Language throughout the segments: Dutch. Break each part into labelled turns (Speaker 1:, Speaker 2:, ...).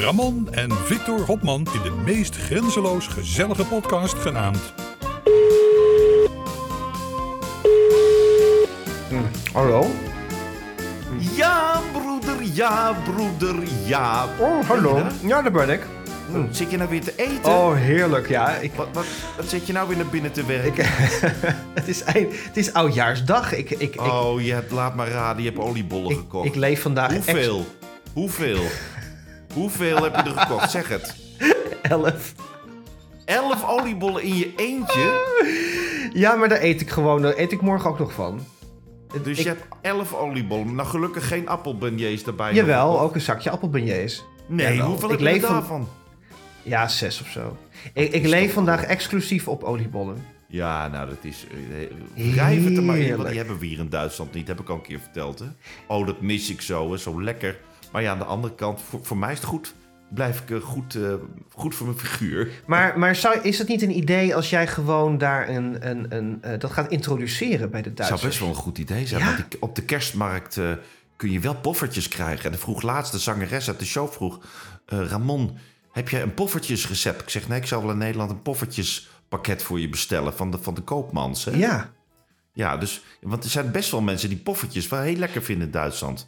Speaker 1: Ramon en Victor Hopman in de meest grenzeloos gezellige podcast genaamd
Speaker 2: Hallo?
Speaker 3: Ja, broeder, ja, broeder, ja.
Speaker 2: Oh, hallo. Ja, daar ben ik.
Speaker 3: Hm, Zit je nou weer te eten?
Speaker 2: Oh, heerlijk. Ja, ik,
Speaker 3: Wat, wat, wat zit je nou weer naar binnen te werken?
Speaker 2: ik, het, is eind, het is oudjaarsdag. Ik, ik, ik,
Speaker 3: oh, je hebt, laat maar raden, je hebt oliebollen
Speaker 2: ik,
Speaker 3: gekocht.
Speaker 2: ik leef vandaag
Speaker 3: Hoeveel? Hoeveel? Hoeveel heb je er gekocht? Zeg het.
Speaker 2: elf.
Speaker 3: Elf oliebollen in je eentje?
Speaker 2: Ja, maar daar eet ik gewoon. Daar eet ik morgen ook nog van.
Speaker 3: Dus
Speaker 2: Ik-
Speaker 3: je hebt elf oliebollen. Nou, gelukkig geen appelbeignets erbij.
Speaker 2: Jawel,
Speaker 3: nog.
Speaker 2: ook een zakje appelbeignets.
Speaker 3: Nee,
Speaker 2: Jawel.
Speaker 3: hoeveel
Speaker 2: Ik
Speaker 3: heb je er
Speaker 2: van-
Speaker 3: daarvan?
Speaker 2: Ja, zes of zo. Ik, ik leef vandaag exclusief op oliebollen.
Speaker 3: Ja, nou, dat is... Uh, wrijf het er maar in, want die hebben we hier in Duitsland niet. Heb ik al een keer verteld, hè. Oh, dat mis ik zo, hè. Zo lekker. Maar ja, aan de andere kant, voor, voor mij is het goed. Blijf ik eh, goed, eh, goed voor mijn figuur.
Speaker 2: Maar, maar zou, is het niet een idee als jij gewoon daar een, een, een, eh, dat gaat introduceren bij de Duitsers?
Speaker 3: zou best wel een goed idee zijn.
Speaker 2: Ja.
Speaker 3: Want die- op de kerstmarkt kun je wel poffertjes krijgen. En de vroeg laatst de zangeres uit de show vroeg... Ramon, heb jij een poffertjesrecept? Ik zeg, nee, ik zal wel in Nederland een poffertjespakket voor je bestellen... van de, van de koopmans, hè?
Speaker 2: Ja.
Speaker 3: Ja, dus, want er zijn best wel mensen die poffertjes wel heel lekker vinden in Duitsland.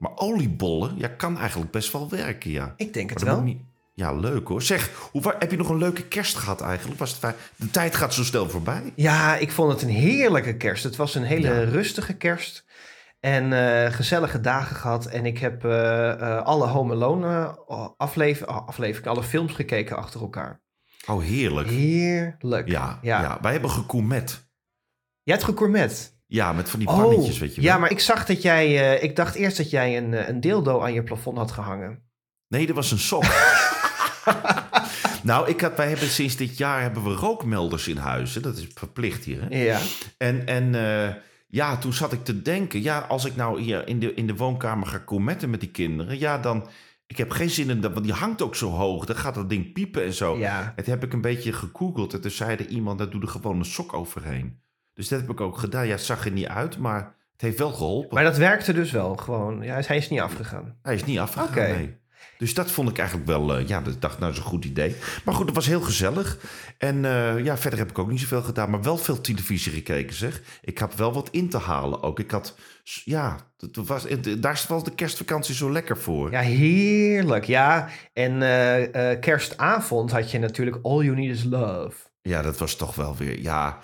Speaker 3: Maar oliebollen, ja, kan eigenlijk best wel werken, ja.
Speaker 2: Ik denk het wel.
Speaker 3: niet- Ja, leuk hoor. Zeg, hoe, heb je nog een leuke kerst gehad eigenlijk? Was het fijn? De tijd gaat zo snel voorbij.
Speaker 2: Ja, ik vond het een heerlijke kerst. Het was een hele
Speaker 3: Ja.
Speaker 2: rustige kerst. En eh, gezellige dagen gehad. En ik heb eh, eh, alle Home Alone aflever afleveringen, alle films gekeken achter elkaar.
Speaker 3: Oh, heerlijk.
Speaker 2: Heerlijk.
Speaker 3: Ja, ja.
Speaker 2: ja.
Speaker 3: wij hebben gekoemet.
Speaker 2: Jij hebt gegourmet.
Speaker 3: Ja, met van die pannetjes, weet je wel.
Speaker 2: Oh, ja, maar ik zag dat jij... eh, ik dacht eerst dat jij een, eh, een dildo aan je plafond had gehangen.
Speaker 3: Nee, dat was een sok. nou, ik had, wij hebben sinds dit jaar hebben we rookmelders in huis. hè. Dat is verplicht hier. Hè?
Speaker 2: Ja.
Speaker 3: En, en eh, ja, toen zat ik te denken... ja, als ik nou hier in de, in de woonkamer ga kometten met die kinderen... ja, dan... Ik heb geen zin in dat, want die hangt ook zo hoog. Dan gaat dat ding piepen en zo.
Speaker 2: Ja.
Speaker 3: Het heb ik een beetje gegoogeld. En toen zei er iemand, daar doe er gewoon een sok overheen. Dus dat heb ik ook gedaan. Ja, het zag er niet uit, maar het heeft wel geholpen.
Speaker 2: Maar dat werkte dus wel gewoon. Ja, hij is niet afgegaan.
Speaker 3: Hij is niet afgegaan,
Speaker 2: Oké.
Speaker 3: nee. Dus dat vond ik eigenlijk wel, eh, ja, ik dacht, nou, dat is een goed idee. Maar goed, het was heel gezellig. En eh, ja, verder heb ik ook niet zoveel gedaan, maar wel veel televisie gekeken, zeg. Ik had wel wat in te halen ook. Ik had, ja, het was, daar was de kerstvakantie zo lekker voor.
Speaker 2: Ja, heerlijk. Ja, en eh, kerstavond had je natuurlijk All You Need Is Love.
Speaker 3: Ja, dat was toch wel weer, ja,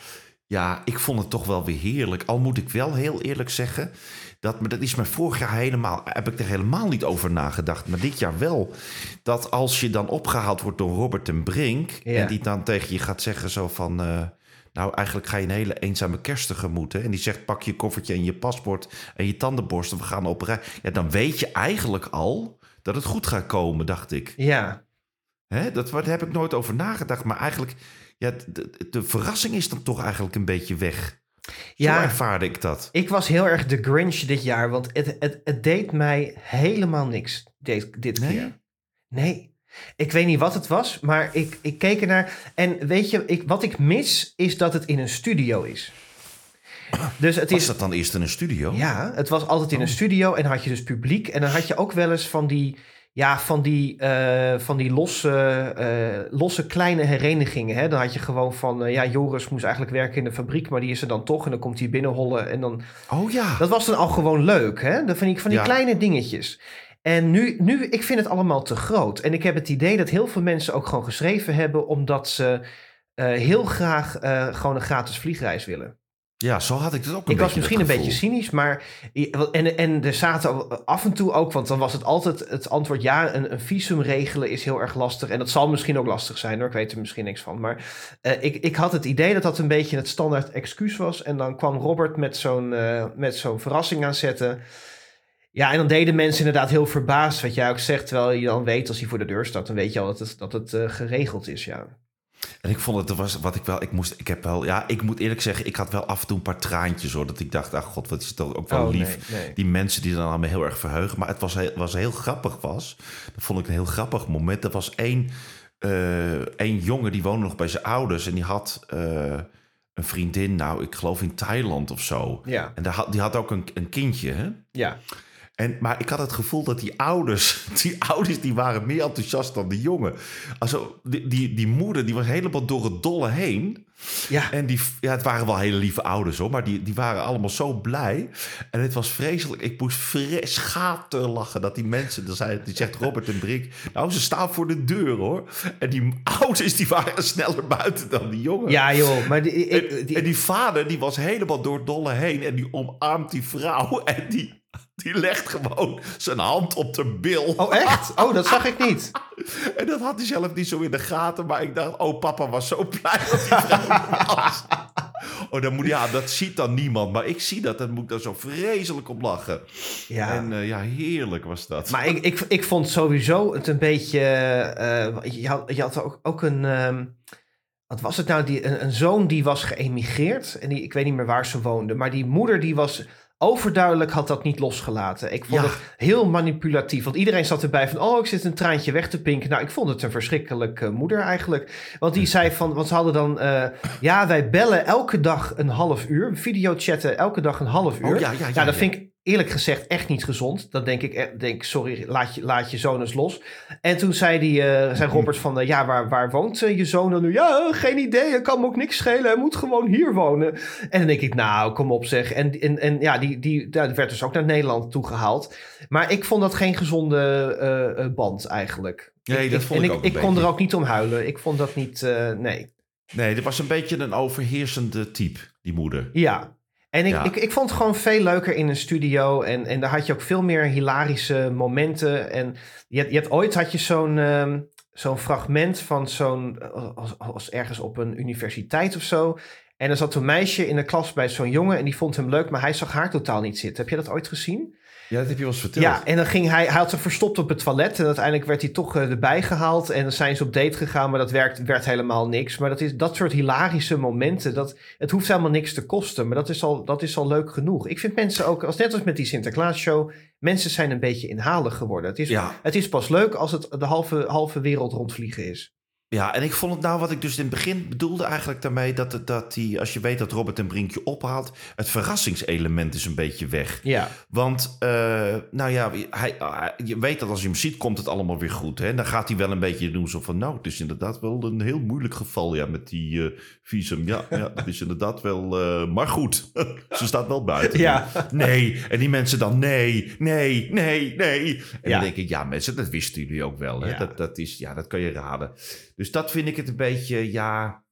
Speaker 3: ja, ik vond het toch wel weer heerlijk. Al moet ik wel heel eerlijk zeggen, dat, maar dat is me vorig jaar helemaal, heb ik er helemaal niet over nagedacht, maar dit jaar wel. Dat als je dan opgehaald wordt door Robert en Brink,
Speaker 2: Ja.
Speaker 3: en die dan tegen je gaat zeggen zo van, eh, nou eigenlijk ga je een hele eenzame kerst tegemoet. Hè? En die zegt pak je koffertje en je paspoort en je tandenborstel, we gaan op rij. Ja, dan weet je eigenlijk al dat het goed gaat komen, dacht ik.
Speaker 2: Ja,
Speaker 3: Hè, dat, daar heb ik nooit over nagedacht. Maar eigenlijk, ja, de, de, verrassing is dan toch eigenlijk een beetje weg. Zo
Speaker 2: Ja.
Speaker 3: ervaarde ik dat.
Speaker 2: ik was heel erg de Grinch dit jaar, want het, het, het deed mij helemaal niks dit, dit
Speaker 3: Nee?
Speaker 2: keer. Nee. Ik weet niet wat het was, maar ik, ik keek ernaar. En weet je, ik, wat ik mis is dat het in een studio is. Dus het
Speaker 3: Was
Speaker 2: is
Speaker 3: dat dan eerst in een studio?
Speaker 2: Ja, het was altijd in een
Speaker 3: Oh.
Speaker 2: studio en had je dus publiek. En dan had je ook wel eens van die, ja, van die, eh, van die losse, eh, losse kleine herenigingen. Hè? Dan had je gewoon van, eh, ja, Joris moest eigenlijk werken in de fabriek, maar die is er dan toch. En dan komt hij binnenhollen en dan...
Speaker 3: Oh ja.
Speaker 2: Dat was dan al gewoon leuk, hè? Dat van die, van die
Speaker 3: Ja.
Speaker 2: kleine dingetjes. En nu, nu, ik vind het allemaal te groot. En ik heb het idee dat heel veel mensen ook gewoon geschreven hebben... omdat ze heel graag gewoon een gratis vliegreis willen.
Speaker 3: Ja, zo had ik het ook een
Speaker 2: Ik was
Speaker 3: beetje
Speaker 2: misschien een beetje cynisch, maar. En, en er zaten af en toe ook, want dan was het altijd het antwoord: ja, een, een visum regelen is heel erg lastig. En dat zal misschien ook lastig zijn hoor, ik weet er misschien niks van. Maar eh, ik, ik had het idee dat dat een beetje het standaard excuus was. En dan kwam Robert met zo'n eh, met zo'n verrassing aanzetten. Ja, en dan deden mensen inderdaad heel verbaasd, wat jij ook zegt. Terwijl je dan weet, als hij voor de deur staat, dan weet je al dat het, dat het eh, geregeld is, ja.
Speaker 3: En ik vond het, er was wat ik wel, ik moest, ik heb wel, ja, ik moet eerlijk zeggen, ik had wel af en toe een paar traantjes hoor. Dat ik dacht, ach god, wat is het ook wel
Speaker 2: Oh,
Speaker 3: lief.
Speaker 2: nee, nee.
Speaker 3: Die mensen die dan allemaal heel erg verheugen. Maar het was heel, was heel grappig was. Dat vond ik een heel grappig moment. Er was één, eh, één jongen die woonde nog bij zijn ouders. En die had eh, een vriendin, nou ik geloof in Thailand of zo.
Speaker 2: Ja,
Speaker 3: En die had, die had ook een, een kindje, hè?
Speaker 2: ja.
Speaker 3: En, maar ik had het gevoel dat die ouders, die ouders die waren meer enthousiast dan de jongen. Also, die, die, die moeder die was helemaal door het dolle heen.
Speaker 2: Ja,
Speaker 3: En die, ja, het waren wel hele lieve ouders hoor, maar die, die waren allemaal zo blij. En het was vreselijk. Ik moest schaten lachen dat die mensen, dat zei, die zegt Robert en Brink, nou ze staan voor de deur hoor. En die ouders die waren sneller buiten dan die jongen.
Speaker 2: ja joh. Maar die, ik-
Speaker 3: En,
Speaker 2: die-
Speaker 3: en die vader die was helemaal door het dolle heen en die omarmt die vrouw en die, die legt gewoon zijn hand op de bil.
Speaker 2: Oh, echt? Oh, dat zag ik niet.
Speaker 3: En dat had hij zelf niet zo in de gaten, maar ik dacht, oh papa was zo blij dat was. Oh, dan moet, ja, dat ziet dan niemand, maar ik zie dat, dan moet ik daar zo vreselijk op lachen.
Speaker 2: Ja.
Speaker 3: En eh, ja, heerlijk was dat.
Speaker 2: Maar ik, ik, ik vond sowieso het een beetje. eh, je, had, je had ook, ook een. ehm, wat was het nou? Die, een, een zoon die was geëmigreerd. En die, ik weet niet meer waar ze woonde. Maar die moeder die was. Overduidelijk had dat niet losgelaten. Ik vond
Speaker 3: Ja.
Speaker 2: het heel manipulatief. Want iedereen zat erbij van... oh, ik zit een traantje weg te pinken. Nou, ik vond het een verschrikkelijke moeder eigenlijk. Want die zei van... want ze hadden dan... eh, ja, wij bellen elke dag een half uur. Videochatten elke dag een half uur.
Speaker 3: Oh, ja, ja, ja,
Speaker 2: nou, dat vind ik eerlijk gezegd echt niet gezond. Dan denk ik, eh, denk, sorry, laat je, laat je zoon eens los. En toen zei, die, eh, zei Robert van, eh, ja, waar, waar woont je zoon dan nu? Ja, geen idee, het kan me ook niks schelen. Hij moet gewoon hier wonen. En dan denk ik, nou, kom op zeg. En, en, en ja, die, die, die werd dus ook naar Nederland toegehaald. Maar ik vond dat geen gezonde band eigenlijk.
Speaker 3: Nee, dat vond ik
Speaker 2: ik,
Speaker 3: ook een
Speaker 2: ik kon
Speaker 3: beetje.
Speaker 2: er ook niet om huilen. Ik vond dat niet, nee.
Speaker 3: Nee, dit was een beetje een overheersende type, die moeder.
Speaker 2: Ja. En ik,
Speaker 3: Ja.
Speaker 2: ik, ik vond het gewoon veel leuker in een studio. En, en daar had je ook veel meer hilarische momenten. En je, hebt- je hebt ooit had je zo'n ehm, zo'n fragment van zo'n... Als, als ergens op een universiteit of zo. En er zat een meisje in de klas bij zo'n jongen. En die vond hem leuk, maar hij zag haar totaal niet zitten. Heb je dat ooit gezien?
Speaker 3: Ja, dat heb je wel eens verteld.
Speaker 2: Ja, en dan ging hij, hij had ze verstopt op het toilet. En uiteindelijk werd hij toch eh, erbij gehaald. En dan zijn ze op date gegaan, maar dat werkt, werd helemaal niks. Maar dat, is, dat soort hilarische momenten, dat, het hoeft helemaal niks te kosten. Maar dat is, al, dat is al leuk genoeg. Ik vind mensen ook, als, net als met die Sinterklaasshow, mensen zijn een beetje inhalig geworden. Het is,
Speaker 3: Ja.
Speaker 2: het is pas leuk als het de halve, halve wereld rondvliegen is.
Speaker 3: Ja, en ik vond het nou wat ik dus in het begin bedoelde eigenlijk daarmee... dat, het, dat die, als je weet dat Robert een Brinkje ophaalt... het verrassingselement is een beetje weg.
Speaker 2: Ja,
Speaker 3: Want, eh, nou ja, hij, hij- je weet dat als je hem ziet, komt het allemaal weer goed. Hè? En dan gaat hij wel een beetje doen zo van... nou, het is inderdaad wel een heel moeilijk geval ja, met die eh, visum. Ja, ja, dat is inderdaad wel... eh, maar goed, ze staat wel buiten.
Speaker 2: Ja.
Speaker 3: Nee, en die mensen dan nee, nee, nee, nee. En
Speaker 2: Ja.
Speaker 3: dan denk ik, ja mensen, dat wisten jullie ook wel. Hè?
Speaker 2: Ja.
Speaker 3: Dat, dat, is, ja, dat kan je raden. Dus dat vind ik het een beetje, ja...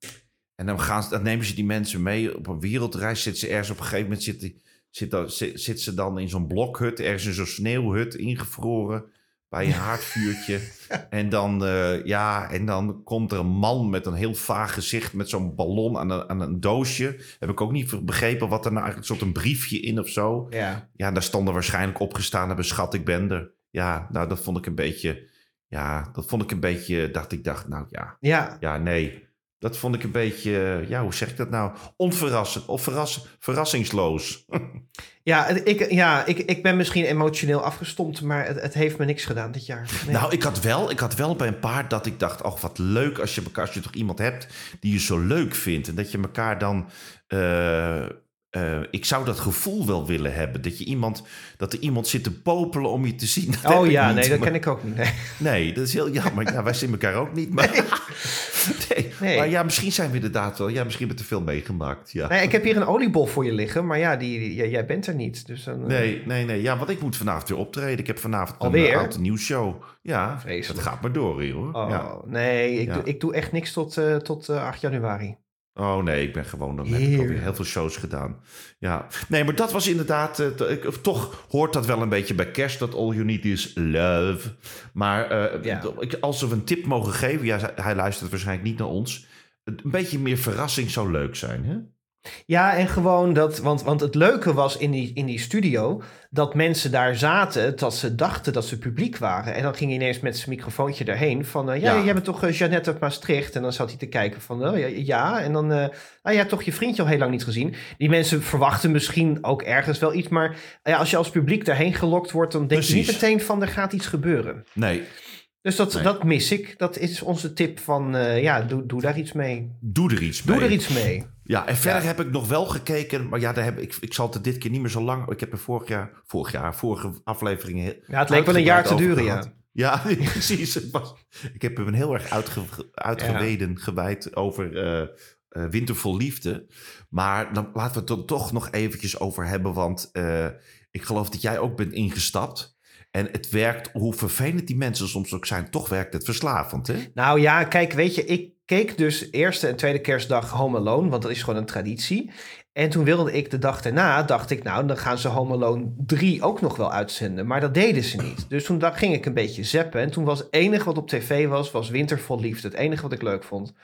Speaker 3: En dan, gaan dan nemen ze die mensen mee op een wereldreis. Zitten ze ergens op een gegeven moment... Zit, zit, dan, zit, zit ze dan in zo'n blokhut, ergens in zo'n sneeuwhut, ingevroren... bij een haardvuurtje. en, dan, eh, ja, en dan komt er een man met een heel vaag gezicht... met zo'n ballon aan een, aan een doosje. Heb ik ook niet begrepen wat er nou eigenlijk... een soort een briefje in of zo.
Speaker 2: ja.
Speaker 3: Ja, daar stond er waarschijnlijk opgestaan hebben... schat, ik ben er. Ja, nou, dat vond ik een beetje... Ja, dat vond ik een beetje... dacht ik, dacht, nou ja...
Speaker 2: Ja,
Speaker 3: Ja, nee. Dat vond ik een beetje, ja, hoe zeg ik dat nou? Onverrassend of verras, verrassingsloos.
Speaker 2: ja, ik, ja ik, ik ben misschien emotioneel afgestompt, maar het, het heeft me niks gedaan dit jaar. Nee.
Speaker 3: Nou, ik had, wel, ik had wel bij een paar dat ik dacht, oh, wat leuk als je elkaar, als je toch iemand hebt die je zo leuk vindt. En dat je elkaar dan, eh, eh, ik zou dat gevoel wel willen hebben. Dat je iemand, dat er iemand zit te popelen om je te zien. Dat
Speaker 2: oh ja,
Speaker 3: niet,
Speaker 2: nee, dat
Speaker 3: maar-
Speaker 2: ken ik ook niet. Nee.
Speaker 3: Nee, dat is heel jammer. Ja, wij zien elkaar ook niet. Maar, nee.
Speaker 2: Nee.
Speaker 3: maar ja, misschien zijn we inderdaad wel. Ja, misschien hebben we te veel meegemaakt. Ja.
Speaker 2: Nee, ik heb hier een oliebol voor je liggen, maar ja, die, die- jij bent er niet. Dus dan, eh,
Speaker 3: Nee, nee, nee. Ja, want ik moet vanavond weer optreden. Ik heb vanavond
Speaker 2: Alweer?
Speaker 3: een oud nieuwsshow. Ja,
Speaker 2: Vreselijk.
Speaker 3: dat gaat maar door hier hoor.
Speaker 2: Oh,
Speaker 3: Ja.
Speaker 2: nee, ik,
Speaker 3: Ja.
Speaker 2: doe, ik doe echt niks tot, eh, tot eh, 8 januari.
Speaker 3: Oh nee, ik ben gewoon, dan heb ik alweer heel veel shows gedaan. Ja, nee, maar dat was inderdaad, eh, toch hoort dat wel een beetje bij kerst, dat all you need is love. Maar eh,
Speaker 2: Ja.
Speaker 3: als we een tip mogen geven, ja, hij luistert waarschijnlijk niet naar ons. Een beetje meer verrassing zou leuk zijn, hè?
Speaker 2: Ja, en gewoon dat, want, want het leuke was in die, in die studio dat mensen daar zaten dat ze dachten dat ze publiek waren. En dan ging hij ineens met zijn microfoontje erheen van, eh, ja,
Speaker 3: Ja.
Speaker 2: jij bent toch uh, Jeannette uit Maastricht? En dan zat hij te kijken van, oh, ja, ja. En dan, eh ah, hebt toch je vriendje al heel lang niet gezien. Die mensen verwachten misschien ook ergens wel iets, maar ja, als je als publiek daarheen gelokt wordt, dan denk je niet meteen van, er gaat iets gebeuren.
Speaker 3: Nee,
Speaker 2: Dus dat,
Speaker 3: Nee.
Speaker 2: dat mis ik. Dat is onze tip van, ja, doe, doe daar iets mee.
Speaker 3: doe er iets
Speaker 2: Doe
Speaker 3: mee.
Speaker 2: er iets mee.
Speaker 3: Ja, en verder
Speaker 2: Ja.
Speaker 3: heb ik nog wel gekeken, maar ja, daar heb ik, ik zal het dit keer niet meer zo lang. Ik heb er vorig jaar, vorig jaar, vorige afleveringen.
Speaker 2: Ja, het leek wel een jaar te duren, ja.
Speaker 3: Ja, precies. Ik heb hem heel erg uitge, uitgeweden, gewijd over Winter vol Liefde. Maar dan laten we het er toch nog eventjes over hebben, want eh, ik geloof dat jij ook bent ingestapt. En het werkt, hoe vervelend die mensen soms ook zijn, toch werkt het verslavend, hè?
Speaker 2: Nou ja, kijk, weet je, ik keek dus eerste en tweede kerstdag Home Alone, want dat is gewoon een traditie. En toen wilde ik de dag daarna, dacht ik, nou, dan gaan ze Home Alone 3 ook nog wel uitzenden. Maar dat deden ze niet. Dus toen ging ik een beetje zappen. En toen was het enige wat op tv was, was Winter vol Liefde. Het enige wat ik leuk vond.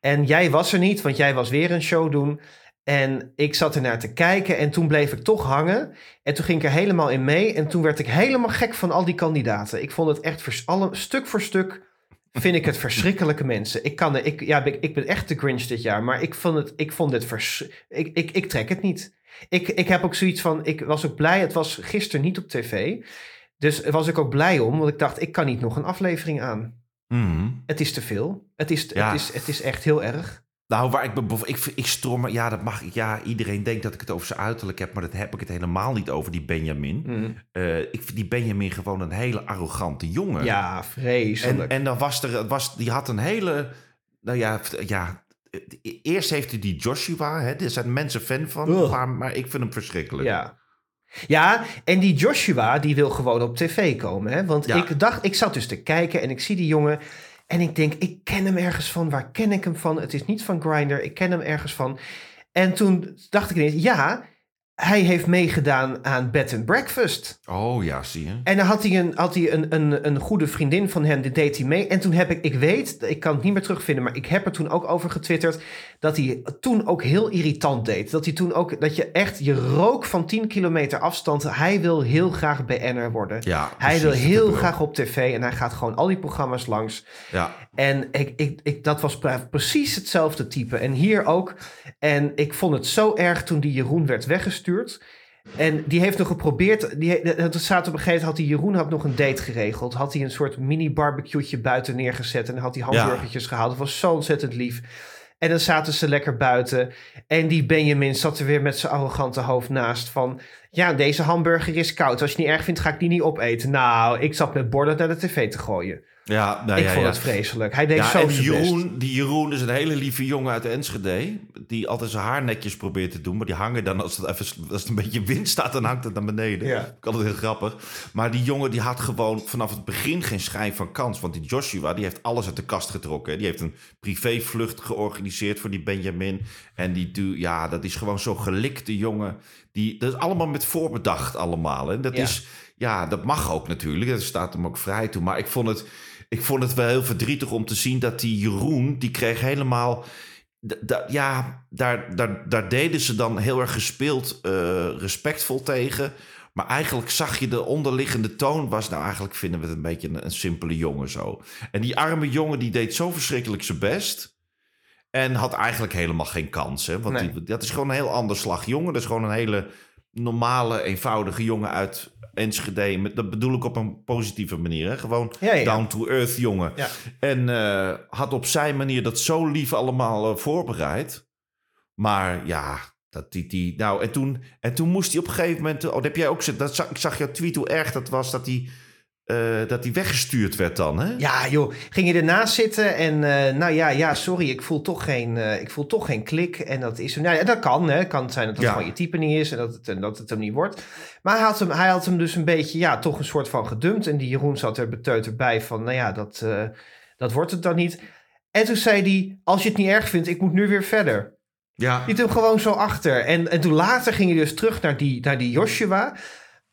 Speaker 2: En jij was er niet, want jij was weer een show doen. En ik zat er naar te kijken en toen bleef ik toch hangen. En toen ging ik er helemaal in mee. En toen werd ik helemaal gek van al die kandidaten. Ik vond het echt alle, stuk voor stuk vind ik het verschrikkelijke mensen. Ik, kan ik, ja, ik, ik ben echt de Grinch dit jaar, maar ik vond het, ik vond dit vers, ik, ik, ik trek het niet. Ik, ik heb ook zoiets van, ik was ook blij, het was gisteren niet op tv. Dus was ik ook blij om, want ik dacht, ik kan niet nog een aflevering aan.
Speaker 3: Mhm.
Speaker 2: Het is te veel. Het is,
Speaker 3: Ja.
Speaker 2: het is, het is echt heel erg.
Speaker 3: Nou, waar ik, ik, ik stroom, ja, dat mag ik. Ja, iedereen denkt dat ik het over zijn uiterlijk heb, maar dat heb ik het helemaal niet over, die Benjamin.
Speaker 2: Mm.
Speaker 3: Eh, ik vind die Benjamin gewoon een hele arrogante jongen.
Speaker 2: Ja,
Speaker 3: en,
Speaker 2: vreselijk.
Speaker 3: en dan was er, was, die had een hele, nou ja, ja, eh, eerst heeft hij die Joshua, hè, daar zijn mensen fan van, maar, maar ik vind hem verschrikkelijk.
Speaker 2: Ja. Ja, en die Joshua, die wil gewoon op tv komen. Hè? Want
Speaker 3: Ja.
Speaker 2: ik dacht, ik zat dus te kijken en ik zie die jongen. En ik denk, ik ken hem ergens van. Waar ken ik hem van? Het is niet van Grindr. Ik ken hem ergens van. En toen dacht ik ineens, ja, hij heeft meegedaan aan Bed and Breakfast.
Speaker 3: Oh ja, zie je.
Speaker 2: En dan had hij, een, had hij een, een, een goede vriendin van hem, die deed hij mee. En toen heb ik, ik weet, ik kan het niet meer terugvinden, maar ik heb er toen ook over getwitterd, dat hij toen ook heel irritant deed. Dat hij toen ook, dat je echt, je rook van 10 kilometer afstand. Hij wil heel graag BN'er worden.
Speaker 3: Ja,
Speaker 2: hij wil heel graag op tv en hij gaat gewoon al die programma's langs.
Speaker 3: Ja,
Speaker 2: En ik, ik, ik, dat was pre- precies hetzelfde type. En hier ook. En ik vond het zo erg toen die Jeroen werd weggestuurd. En die heeft nog geprobeerd. Die, het staat op een gegeven moment. Had die Jeroen had nog een date geregeld. Had hij een soort mini barbecue'tje buiten neergezet. En had hij hamburgertjes gehaald. Dat was zo ontzettend lief. En dan zaten ze lekker buiten. En die Benjamin zat er weer met zijn arrogante hoofd naast. Van ja, deze hamburger is koud. Als je het niet erg vindt, ga ik die niet opeten. Nou, ik zat met borden naar de tv te gooien.
Speaker 3: Ja, nou
Speaker 2: ik
Speaker 3: ja,
Speaker 2: vond
Speaker 3: ja.
Speaker 2: het vreselijk. Hij deed
Speaker 3: Ja,
Speaker 2: zo best.
Speaker 3: Jeroen, die Jeroen is een hele lieve jongen uit Enschede. Die altijd zijn haar netjes probeert te doen. Maar die hangen dan, als het, even, als het een beetje wind staat, dan hangt het naar beneden.
Speaker 2: Ja.
Speaker 3: Ik altijd heel grappig. Maar die jongen die had gewoon vanaf het begin geen schijn van kans. Want die Joshua, die heeft alles uit de kast getrokken. Die heeft een privévlucht georganiseerd voor die Benjamin. En die, ja, dat is gewoon zo'n gelikte jongen. Die, dat is allemaal met voorbedacht allemaal. En dat
Speaker 2: Ja.
Speaker 3: is, ja, dat mag ook natuurlijk. Dat staat hem ook vrij toe. Maar ik vond het, ik vond het wel heel verdrietig om te zien dat die Jeroen, die kreeg helemaal. ja, daar, daar, daar deden ze dan heel erg gespeeld eh, respectvol tegen. Maar eigenlijk zag je de onderliggende toon was... nou, eigenlijk vinden we het een beetje een, een simpele jongen zo. En die arme jongen die deed zo verschrikkelijk zijn best... en had eigenlijk helemaal geen kans. Hè? Want
Speaker 2: Nee.
Speaker 3: die, dat is gewoon een heel ander slag jongen. Dat is gewoon een hele normale, eenvoudige jongen uit Enschede. Met, dat bedoel ik op een positieve manier. Hè? Gewoon
Speaker 2: Ja, ja.
Speaker 3: down-to-earth jongen.
Speaker 2: Ja.
Speaker 3: En eh, had op zijn manier dat zo lief allemaal eh, voorbereid. Maar ja, dat die, die, nou, en toen, en toen moest hij op een gegeven moment. Oh, dat heb jij ook. Dat zag, ik zag jouw tweet hoe erg dat was dat hij, eh, dat hij weggestuurd werd dan. Hè?
Speaker 2: Ja, joh. Ging je ernaast zitten en eh, nou ja, ja, sorry, ik voel toch geen, eh, ik voel toch geen klik. En dat is, nou ja, dat kan, hè. Het kan zijn dat het
Speaker 3: Ja.
Speaker 2: gewoon je type niet is en dat het, en dat het hem niet wordt. Maar hij had hem, hij had hem dus een beetje, ja, toch een soort van gedumpt. En die Jeroen zat er beteuterd bij van, nou ja, dat, dat wordt het dan niet. En toen zei hij, als je het niet erg vindt, ik moet nu weer verder.
Speaker 3: Ja.
Speaker 2: liet hem gewoon zo achter. En, en toen later ging hij dus terug naar die, naar die Joshua.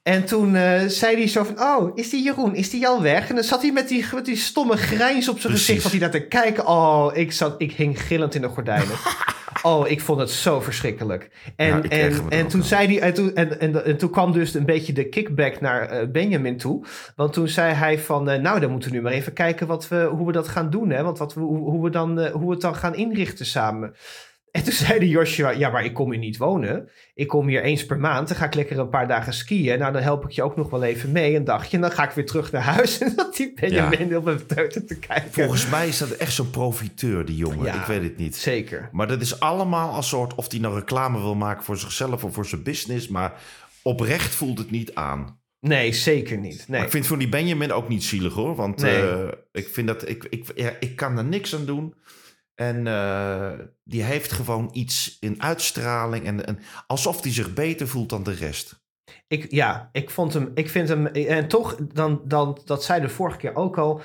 Speaker 2: En toen eh, zei hij zo van, oh, is die Jeroen, is die al weg? En dan zat hij met die, met die stomme grijns op zijn gezicht, zat hij daar te kijken. Oh, ik, zat, ik hing gillend in de gordijnen. Oh, ik vond het zo verschrikkelijk. En,
Speaker 3: Ja,
Speaker 2: en, en toen zei hij, en toen, en, en, en toen kwam dus een beetje de kickback naar eh, Benjamin toe. Want toen zei hij van, eh, nou, dan moeten we nu maar even kijken wat we, hoe we dat gaan doen. Hè? Want wat we, hoe, hoe we dan, hoe we het dan gaan inrichten samen. En toen zei de Joshua, ja, maar ik kom hier niet wonen. Ik kom hier eens per maand. Dan ga ik lekker een paar dagen skiën. Nou, dan help ik je ook nog wel even mee, een dagje. En dan ga ik weer terug naar huis. En dat die Benjamin op een teuten te kijken.
Speaker 3: Volgens mij is dat echt zo'n profiteur, die jongen.
Speaker 2: Ja.
Speaker 3: Ik weet het niet.
Speaker 2: Zeker.
Speaker 3: Maar dat is allemaal als soort of hij nou reclame wil maken voor zichzelf of voor zijn business. Maar oprecht voelt het niet aan.
Speaker 2: Nee, zeker niet. Nee.
Speaker 3: Maar ik vind voor die Benjamin ook niet zielig hoor. Want
Speaker 2: Nee.
Speaker 3: eh, ik vind dat ik, ik, ja, ik kan er niks aan doen. En eh, die heeft gewoon iets in uitstraling. En, en alsof hij zich beter voelt dan de rest.
Speaker 2: Ik, ja, ik vond hem, ik vind hem, en toch, dan, dan, dat zei de vorige keer ook al.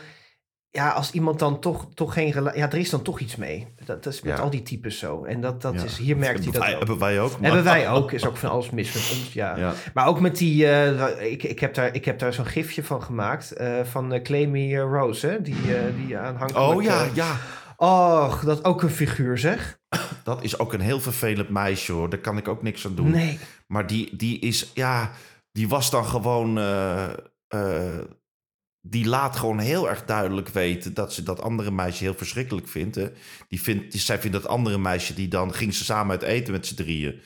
Speaker 2: Ja, als iemand dan toch, toch geen relatie, ja, er is dan toch iets mee. Dat, dat is met
Speaker 3: Ja.
Speaker 2: al die types zo. En dat, dat
Speaker 3: Ja.
Speaker 2: is, hier merkt hij dat
Speaker 3: wij,
Speaker 2: ook.
Speaker 3: Hebben wij ook. maar-
Speaker 2: Hebben wij ook, is ook van alles mis met ons, ja.
Speaker 3: Ja.
Speaker 2: Maar ook met die, eh, ik, ik heb daar, ik heb daar zo'n gifje van gemaakt, eh, van eh, Rose, hè, die, die aanhankelijk...
Speaker 3: Oh ja, ja.
Speaker 2: Och, dat ook een figuur zeg.
Speaker 3: Dat is ook een heel vervelend meisje hoor. Daar kan ik ook niks aan doen.
Speaker 2: Nee.
Speaker 3: Maar die, die is, ja, die was dan gewoon. eh, eh, die laat gewoon heel erg duidelijk weten dat ze dat andere meisje heel verschrikkelijk vindt. Hè. Die vindt die, zij vindt dat andere meisje, die dan ging ze samen uit eten met z'n drieën.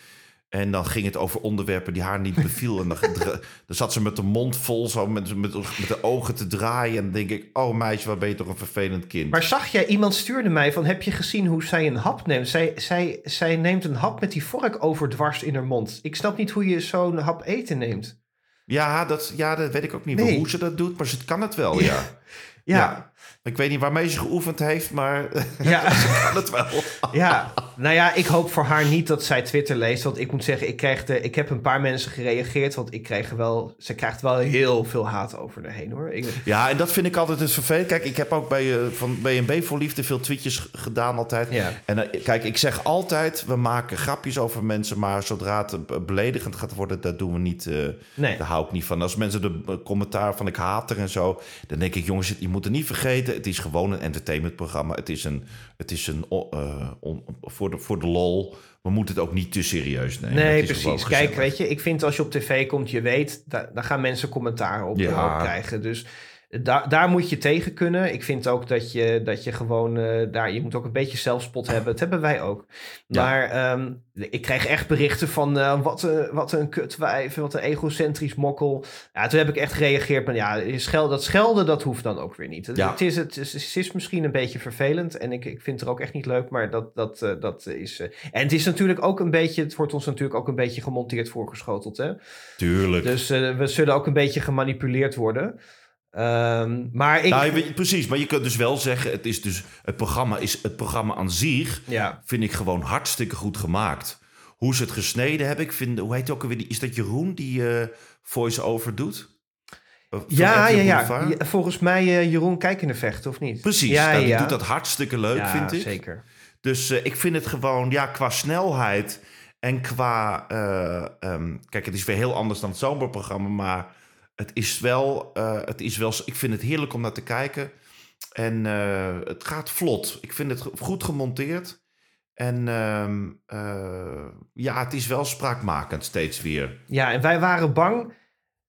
Speaker 3: En dan ging het over onderwerpen die haar niet beviel. En dan, dan zat ze met de mond vol, zo met, met, met de ogen te draaien. En dan denk ik, oh meisje, wat ben je toch een vervelend kind.
Speaker 2: Maar zag jij, iemand stuurde mij van, heb je gezien hoe zij een hap neemt? Zij, zij, zij neemt een hap met die vork overdwars in haar mond. Ik snap niet hoe je zo'n hap eten neemt.
Speaker 3: Ja dat, ja, dat weet ik ook niet
Speaker 2: Nee.
Speaker 3: hoe ze dat doet, maar ze kan het wel, ja.
Speaker 2: Ja,
Speaker 3: Ja. Ik weet niet waarmee ze geoefend heeft, maar
Speaker 2: ja,
Speaker 3: ze kan het wel.
Speaker 2: ja. Nou ja, ik hoop voor haar niet dat zij Twitter leest. Want ik moet zeggen, ik, krijg de, ik heb een paar mensen gereageerd. Want ik kreeg wel, ze krijgt wel heel veel haat over haar heen hoor. Ik,
Speaker 3: Ja, en dat vind ik altijd het vervelend. Kijk, ik heb ook bij eh, van BNB voor Liefde veel tweetjes gedaan altijd.
Speaker 2: Ja.
Speaker 3: En eh, kijk, ik zeg altijd, we maken grapjes over mensen, maar zodra het beledigend gaat worden, dat doen we niet. eh,
Speaker 2: Nee.
Speaker 3: Daar hou ik niet van. Als mensen de commentaar van ik haat er en zo, dan denk ik, jongens, je moet er niet vergeten, het is gewoon een entertainmentprogramma. Het is een, het is een on- voor, de, voor de lol. We moeten het ook niet te serieus nemen.
Speaker 2: Nee, precies. Kijk, weet je, ik vind als je op tv komt, je weet, daar, daar gaan mensen commentaar op,
Speaker 3: Ja.
Speaker 2: op krijgen. Dus daar, daar moet je tegen kunnen. Ik vind ook dat je, dat je gewoon eh, daar, je moet ook een beetje zelfspot hebben. Dat hebben wij ook.
Speaker 3: Ja.
Speaker 2: Maar ehm, ik kreeg echt berichten van eh, wat, een, wat een kutwijf, wat een egocentrisch mokkel. Ja, toen heb ik echt gereageerd. Maar ja, schel, dat schelden, dat hoeft dan ook weer niet. Het,
Speaker 3: Ja.
Speaker 2: het, is, het, is, het is misschien een beetje vervelend en ik, ik vind het er ook echt niet leuk, maar dat, dat, eh, dat is... eh, en het is natuurlijk ook een beetje, het wordt ons natuurlijk ook een beetje gemonteerd voorgeschoteld. Hè?
Speaker 3: Tuurlijk.
Speaker 2: Dus eh, we zullen ook een beetje gemanipuleerd worden. Ehm, maar ik...
Speaker 3: Nou, je precies, maar je kunt dus wel zeggen, het, is dus, het, programma, is, het programma aan zich
Speaker 2: ja,
Speaker 3: vind ik gewoon hartstikke goed gemaakt. Hoe ze het gesneden hebben, ik vind, hoe heet ook alweer, is dat Jeroen die eh, voice-over doet?
Speaker 2: Ja, ja, ja. Volgens mij eh, Jeroen Kijkende vechten, of niet?
Speaker 3: Precies,
Speaker 2: ja,
Speaker 3: nou, die
Speaker 2: ja.
Speaker 3: doet dat hartstikke leuk, vind ik.
Speaker 2: zeker.
Speaker 3: Dus eh, ik vind het gewoon, ja, qua snelheid en qua... eh, ehm, kijk, het is weer heel anders dan het zomerprogramma, maar het is wel... eh, het is wel ik vind het heerlijk om naar te kijken. En eh, het gaat vlot. Ik vind het goed gemonteerd. En ehm, eh, ja, het is wel spraakmakend steeds weer.
Speaker 2: Ja, en wij waren bang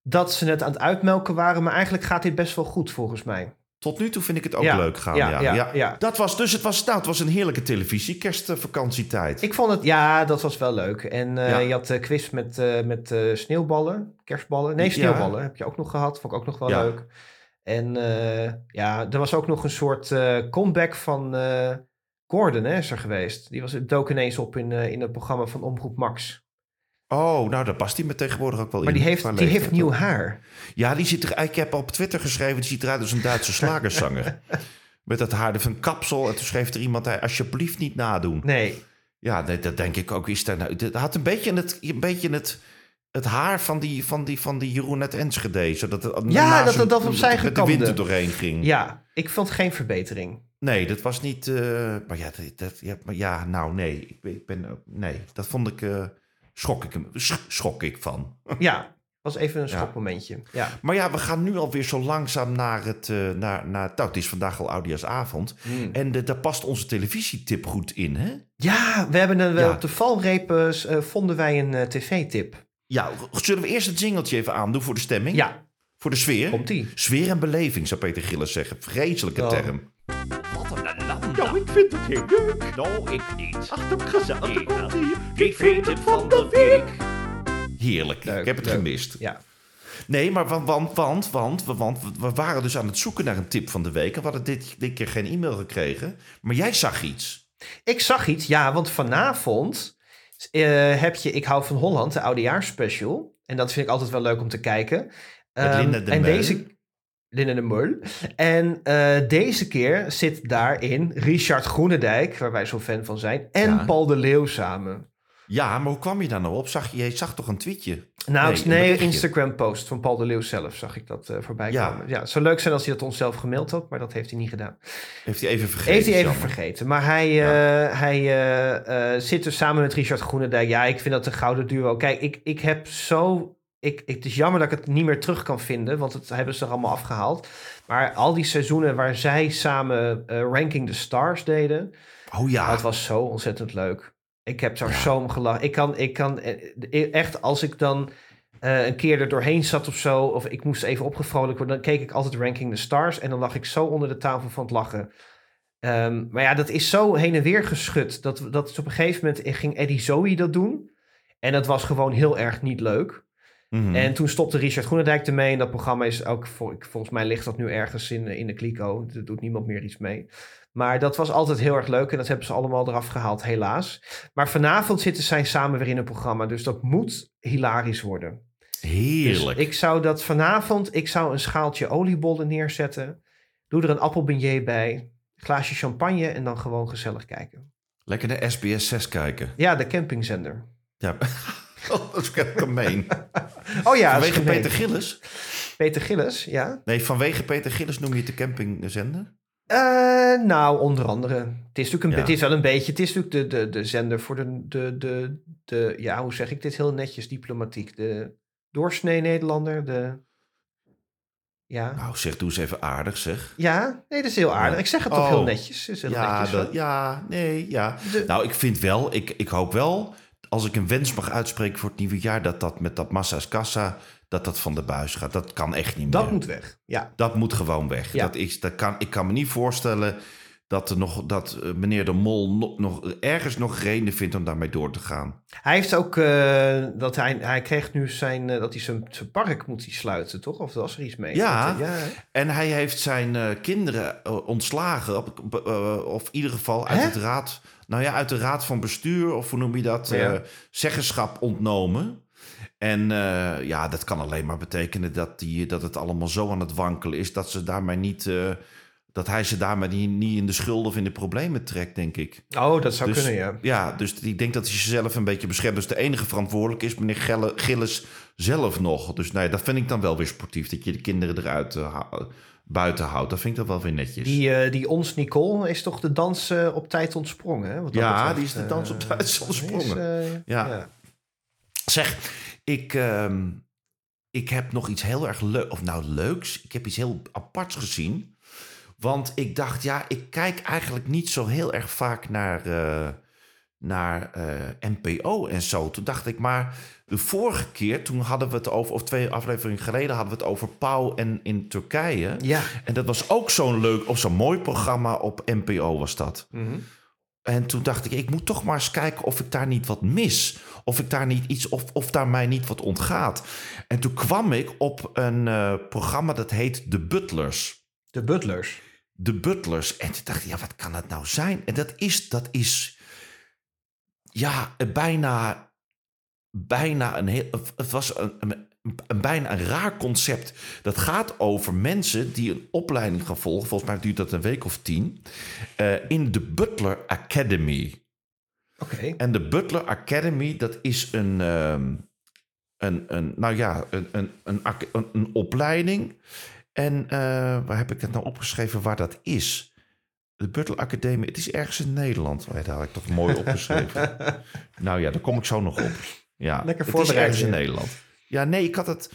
Speaker 2: dat ze het aan het uitmelken waren, maar eigenlijk gaat dit best wel goed volgens mij.
Speaker 3: Tot nu toe vind ik het ook
Speaker 2: Ja,
Speaker 3: leuk gaan.
Speaker 2: ja,
Speaker 3: Ja. Dat was dus, het was, nou, het was een heerlijke televisie, kerstvakantietijd.
Speaker 2: Ik vond het, ja, dat was wel leuk. En eh, je had de quiz met, eh, met eh, sneeuwballen, kerstballen. Nee, sneeuwballen heb je ook nog gehad. Vond ik ook nog wel leuk. En eh, ja, er was ook nog een soort eh, comeback van eh, Gordon, hè, is er geweest. Die was, dook ineens op in, eh, in het programma van Omroep Max.
Speaker 3: Oh, nou, daar past hij me tegenwoordig ook wel
Speaker 2: Maar
Speaker 3: in.
Speaker 2: die heeft, die heeft nieuw haar.
Speaker 3: Ja, die ziet er, ik heb op Twitter geschreven, die ziet eruit als een Duitse slagerzanger. Met dat haar van kapsel. En toen schreef er iemand, hij, alsjeblieft niet nadoen.
Speaker 2: Nee,
Speaker 3: Ja, nee, dat denk ik ook. Is daar nou, dat had een beetje het, een beetje het, het haar van die, van die, van die Jeroen uit Enschede. Zodat het
Speaker 2: Ja, dat
Speaker 3: zijn-
Speaker 2: het- dat opzij
Speaker 3: Met de
Speaker 2: gekamde.
Speaker 3: wind er doorheen ging.
Speaker 2: ja, ik vond geen verbetering.
Speaker 3: Nee, dat was niet... eh, maar, ja, dat, ja, maar ja, nou nee. Ik ben, ik ben, nee, dat vond ik... eh schrok ik, hem- sch- schrok ik van.
Speaker 2: Ja, was even een schokmomentje. Ja.
Speaker 3: Maar ja, we gaan nu alweer zo langzaam naar het... eh, naar, naar, nou, het is vandaag al Oudejaarsavond.
Speaker 2: Hmm.
Speaker 3: En de, daar past onze televisietip goed in, hè?
Speaker 2: Ja, we hebben een,
Speaker 3: Ja.
Speaker 2: op de valreep eh, eh, vonden wij een eh, tv-tip.
Speaker 3: Ja, zullen we eerst het jingeltje even aandoen voor de stemming?
Speaker 2: Ja,
Speaker 3: Voor de sfeer?
Speaker 2: komt die.
Speaker 3: Sfeer en beleving, zou Peter Gillis zeggen. Vreselijke
Speaker 2: Oh.
Speaker 3: term.
Speaker 4: Wat een ellende. Nou, ik vind het heel leuk. Nou, ik niet. Ach, dat gezellig. Daar komt ie. Wie vindt het van de week?
Speaker 3: Heerlijk.
Speaker 2: Leuk,
Speaker 3: ik heb het
Speaker 2: leuk.
Speaker 3: gemist.
Speaker 2: Ja.
Speaker 3: Nee, maar want, want, want, want, we- want we waren dus aan het zoeken naar een tip van de week. En we hadden dit, dit keer geen e-mail gekregen. Maar jij zag iets.
Speaker 2: Ik zag iets, ja, want vanavond eh, heb je Ik hou van Holland, de oudejaarsspecial. En dat vind ik altijd wel leuk om te kijken.
Speaker 3: Met Linda de
Speaker 2: en
Speaker 3: Meul.
Speaker 2: deze Linda de Meul. En eh, deze keer zit daarin Richard Groenendijk, waar wij zo fan van zijn, en
Speaker 3: Ja.
Speaker 2: Paul de Leeuw samen.
Speaker 3: Ja, maar hoe kwam je daar nou op? Zag je, je zag toch een tweetje?
Speaker 2: Nou,
Speaker 3: Nee,
Speaker 2: nee,
Speaker 3: een berichtje.
Speaker 2: Instagram-post van Paul de Leeuw zelf zag ik dat eh, voorbij
Speaker 3: Ja.
Speaker 2: komen. Ja, het zou leuk zijn als hij dat ons zelf gemaild had, maar dat heeft hij niet gedaan.
Speaker 3: Heeft hij even vergeten?
Speaker 2: Heeft hij even
Speaker 3: jammer.
Speaker 2: vergeten. Maar hij, eh, hij zit dus samen met Richard Groenendijk. Ja, ik vind dat een gouden duo. Kijk, ik, ik heb zo... Ik, ik, het is jammer dat ik het niet meer terug kan vinden, want het hebben ze er allemaal afgehaald. Maar al die seizoenen waar zij samen eh, Ranking the Stars deden,
Speaker 3: Oh ja.
Speaker 2: dat was zo ontzettend leuk. Ik heb daar zo om gelachen. Ik kan, ik kan eh, echt, als ik dan eh, een keer er doorheen zat of zo, of ik moest even opgevrolijkt worden, dan keek ik altijd Ranking the Stars en dan lag ik zo onder de tafel van het lachen. Ehm, maar ja, dat is zo heen en weer geschud. Dat, dat op een gegeven moment ging Eddie Zoe dat doen. En dat was gewoon heel erg niet leuk.
Speaker 3: Mhm.
Speaker 2: En toen stopte Richard Groenendijk ermee. En dat programma is ook, volgens mij ligt dat nu ergens in, in de kliko. Er doet niemand meer iets mee. Maar dat was altijd heel erg leuk. En dat hebben ze allemaal eraf gehaald, helaas. Maar vanavond zitten zij samen weer in een programma. Dus dat moet hilarisch worden.
Speaker 3: Heerlijk.
Speaker 2: Dus ik zou dat vanavond, ik zou een schaaltje oliebollen neerzetten. Doe er een appelbeignet bij. Glaasje champagne en dan gewoon gezellig kijken.
Speaker 3: Lekker naar SBS 6 kijken.
Speaker 2: Ja, de campingzender.
Speaker 3: Ja. Oh, dat is gemeen.
Speaker 2: Oh ja,
Speaker 3: vanwege
Speaker 2: gemeen.
Speaker 3: Peter Gillis?
Speaker 2: Peter Gillis, ja.
Speaker 3: Nee, vanwege Peter Gillis noem je het de campingzender?
Speaker 2: Eh, nou, onder andere. Het is natuurlijk een,
Speaker 3: Ja.
Speaker 2: het is wel een beetje. Het is natuurlijk de, de, de zender voor de, de, de, de. Ja, hoe zeg ik dit heel netjes diplomatiek? De doorsnee Nederlander. De. Ja.
Speaker 3: Nou, zeg, doe eens even aardig, zeg.
Speaker 2: Ja, nee, dat is heel aardig.
Speaker 3: Ja.
Speaker 2: Ik zeg het toch
Speaker 3: Oh.
Speaker 2: heel netjes. Het Is heel
Speaker 3: Ja,
Speaker 2: netjes
Speaker 3: dat, ja, nee, ja.
Speaker 2: De-
Speaker 3: Nou, ik vind wel, ik, ik hoop wel, als ik een wens mag uitspreken voor het nieuwe jaar, dat dat met dat massa's kassa, dat dat van de buis gaat. Dat kan echt niet
Speaker 2: dat
Speaker 3: meer.
Speaker 2: moet weg. Ja.
Speaker 3: Dat moet gewoon weg.
Speaker 2: Ja.
Speaker 3: Dat is, dat kan, ik kan me niet voorstellen dat, er nog, dat eh, meneer de Mol nog, nog ergens nog reden vindt om daarmee door te gaan.
Speaker 2: Hij heeft ook. eh, dat hij, hij kreeg nu zijn. eh, dat hij zijn, zijn park moet hij sluiten, toch? Of was er iets mee?
Speaker 3: Ja.
Speaker 2: Dat, ja.
Speaker 3: En hij heeft zijn kinderen ontslagen, op- of in ieder geval uit
Speaker 2: Hè?
Speaker 3: het raad, nou ja, uit de raad van bestuur, of hoe noem je dat,
Speaker 2: Ja.
Speaker 3: eh, zeggenschap ontnomen. En eh, ja, dat kan alleen maar betekenen dat, die, dat het allemaal zo aan het wankelen is dat ze daarmee niet, eh, dat hij ze daarmee niet, niet in de schulden of in de problemen trekt, denk ik.
Speaker 2: Oh, dat zou
Speaker 3: Dus-
Speaker 2: kunnen, ja.
Speaker 3: Ja, dus ik denk dat hij zichzelf een beetje beschermt. Dus de enige verantwoordelijk is meneer Gelle- Gillis zelf nog. Dus nee, dat vind ik dan wel weer sportief. Dat je de kinderen eruit hou- buiten houdt. Dat vind ik dan wel weer netjes.
Speaker 2: Die, eh, die ons Nicole is toch de dans eh, op tijd ontsprongen? Hè? Wat dat
Speaker 3: Ja,
Speaker 2: betreft,
Speaker 3: die is de dans op
Speaker 2: eh,
Speaker 3: tijd ontsprongen.
Speaker 2: is,
Speaker 3: Ja.
Speaker 2: ja.
Speaker 3: Zeg, ik, ehm, ik heb nog iets heel erg leuks. Of nou leuks. Ik heb iets heel aparts gezien. Want ik dacht, ja, ik kijk eigenlijk niet zo heel erg vaak naar, naar eh, NPO en zo. Toen dacht ik, maar de vorige keer, toen hadden we het over, of twee afleveringen geleden, hadden we het over Pauw en in Turkije.
Speaker 2: Ja.
Speaker 3: En dat was ook zo'n leuk, of zo'n mooi programma op NPO was dat.
Speaker 2: Mhm.
Speaker 3: En toen dacht ik, ik moet toch maar eens kijken of ik daar niet wat mis. Of ik daar niet iets, of, of daar mij niet wat ontgaat. En toen kwam ik op een eh, programma dat heet The Butlers.
Speaker 2: De Butlers.
Speaker 3: De Butlers. En toen dacht ik, ja, wat kan dat nou zijn? En dat is, dat is, ja, bijna, bijna een heel, het was een, een, een bijna een raar concept. Dat gaat over mensen die een opleiding gaan volgen. Volgens mij duurt dat een week of tien. eh, in de Butler Academy.
Speaker 2: Oké.
Speaker 3: En de Butler Academy, dat is een, ehm, een, een nou ja, een, een, een, opleiding. En eh, waar heb ik het nou opgeschreven waar dat is? De Butler Academie, het is ergens in Nederland. Oh ja, daar had ik toch mooi opgeschreven. nou ja, daar kom ik zo nog op. Ja,
Speaker 2: Lekker
Speaker 3: het is
Speaker 2: voorbereid
Speaker 3: ergens in. Nederland. Ja, nee, ik had het...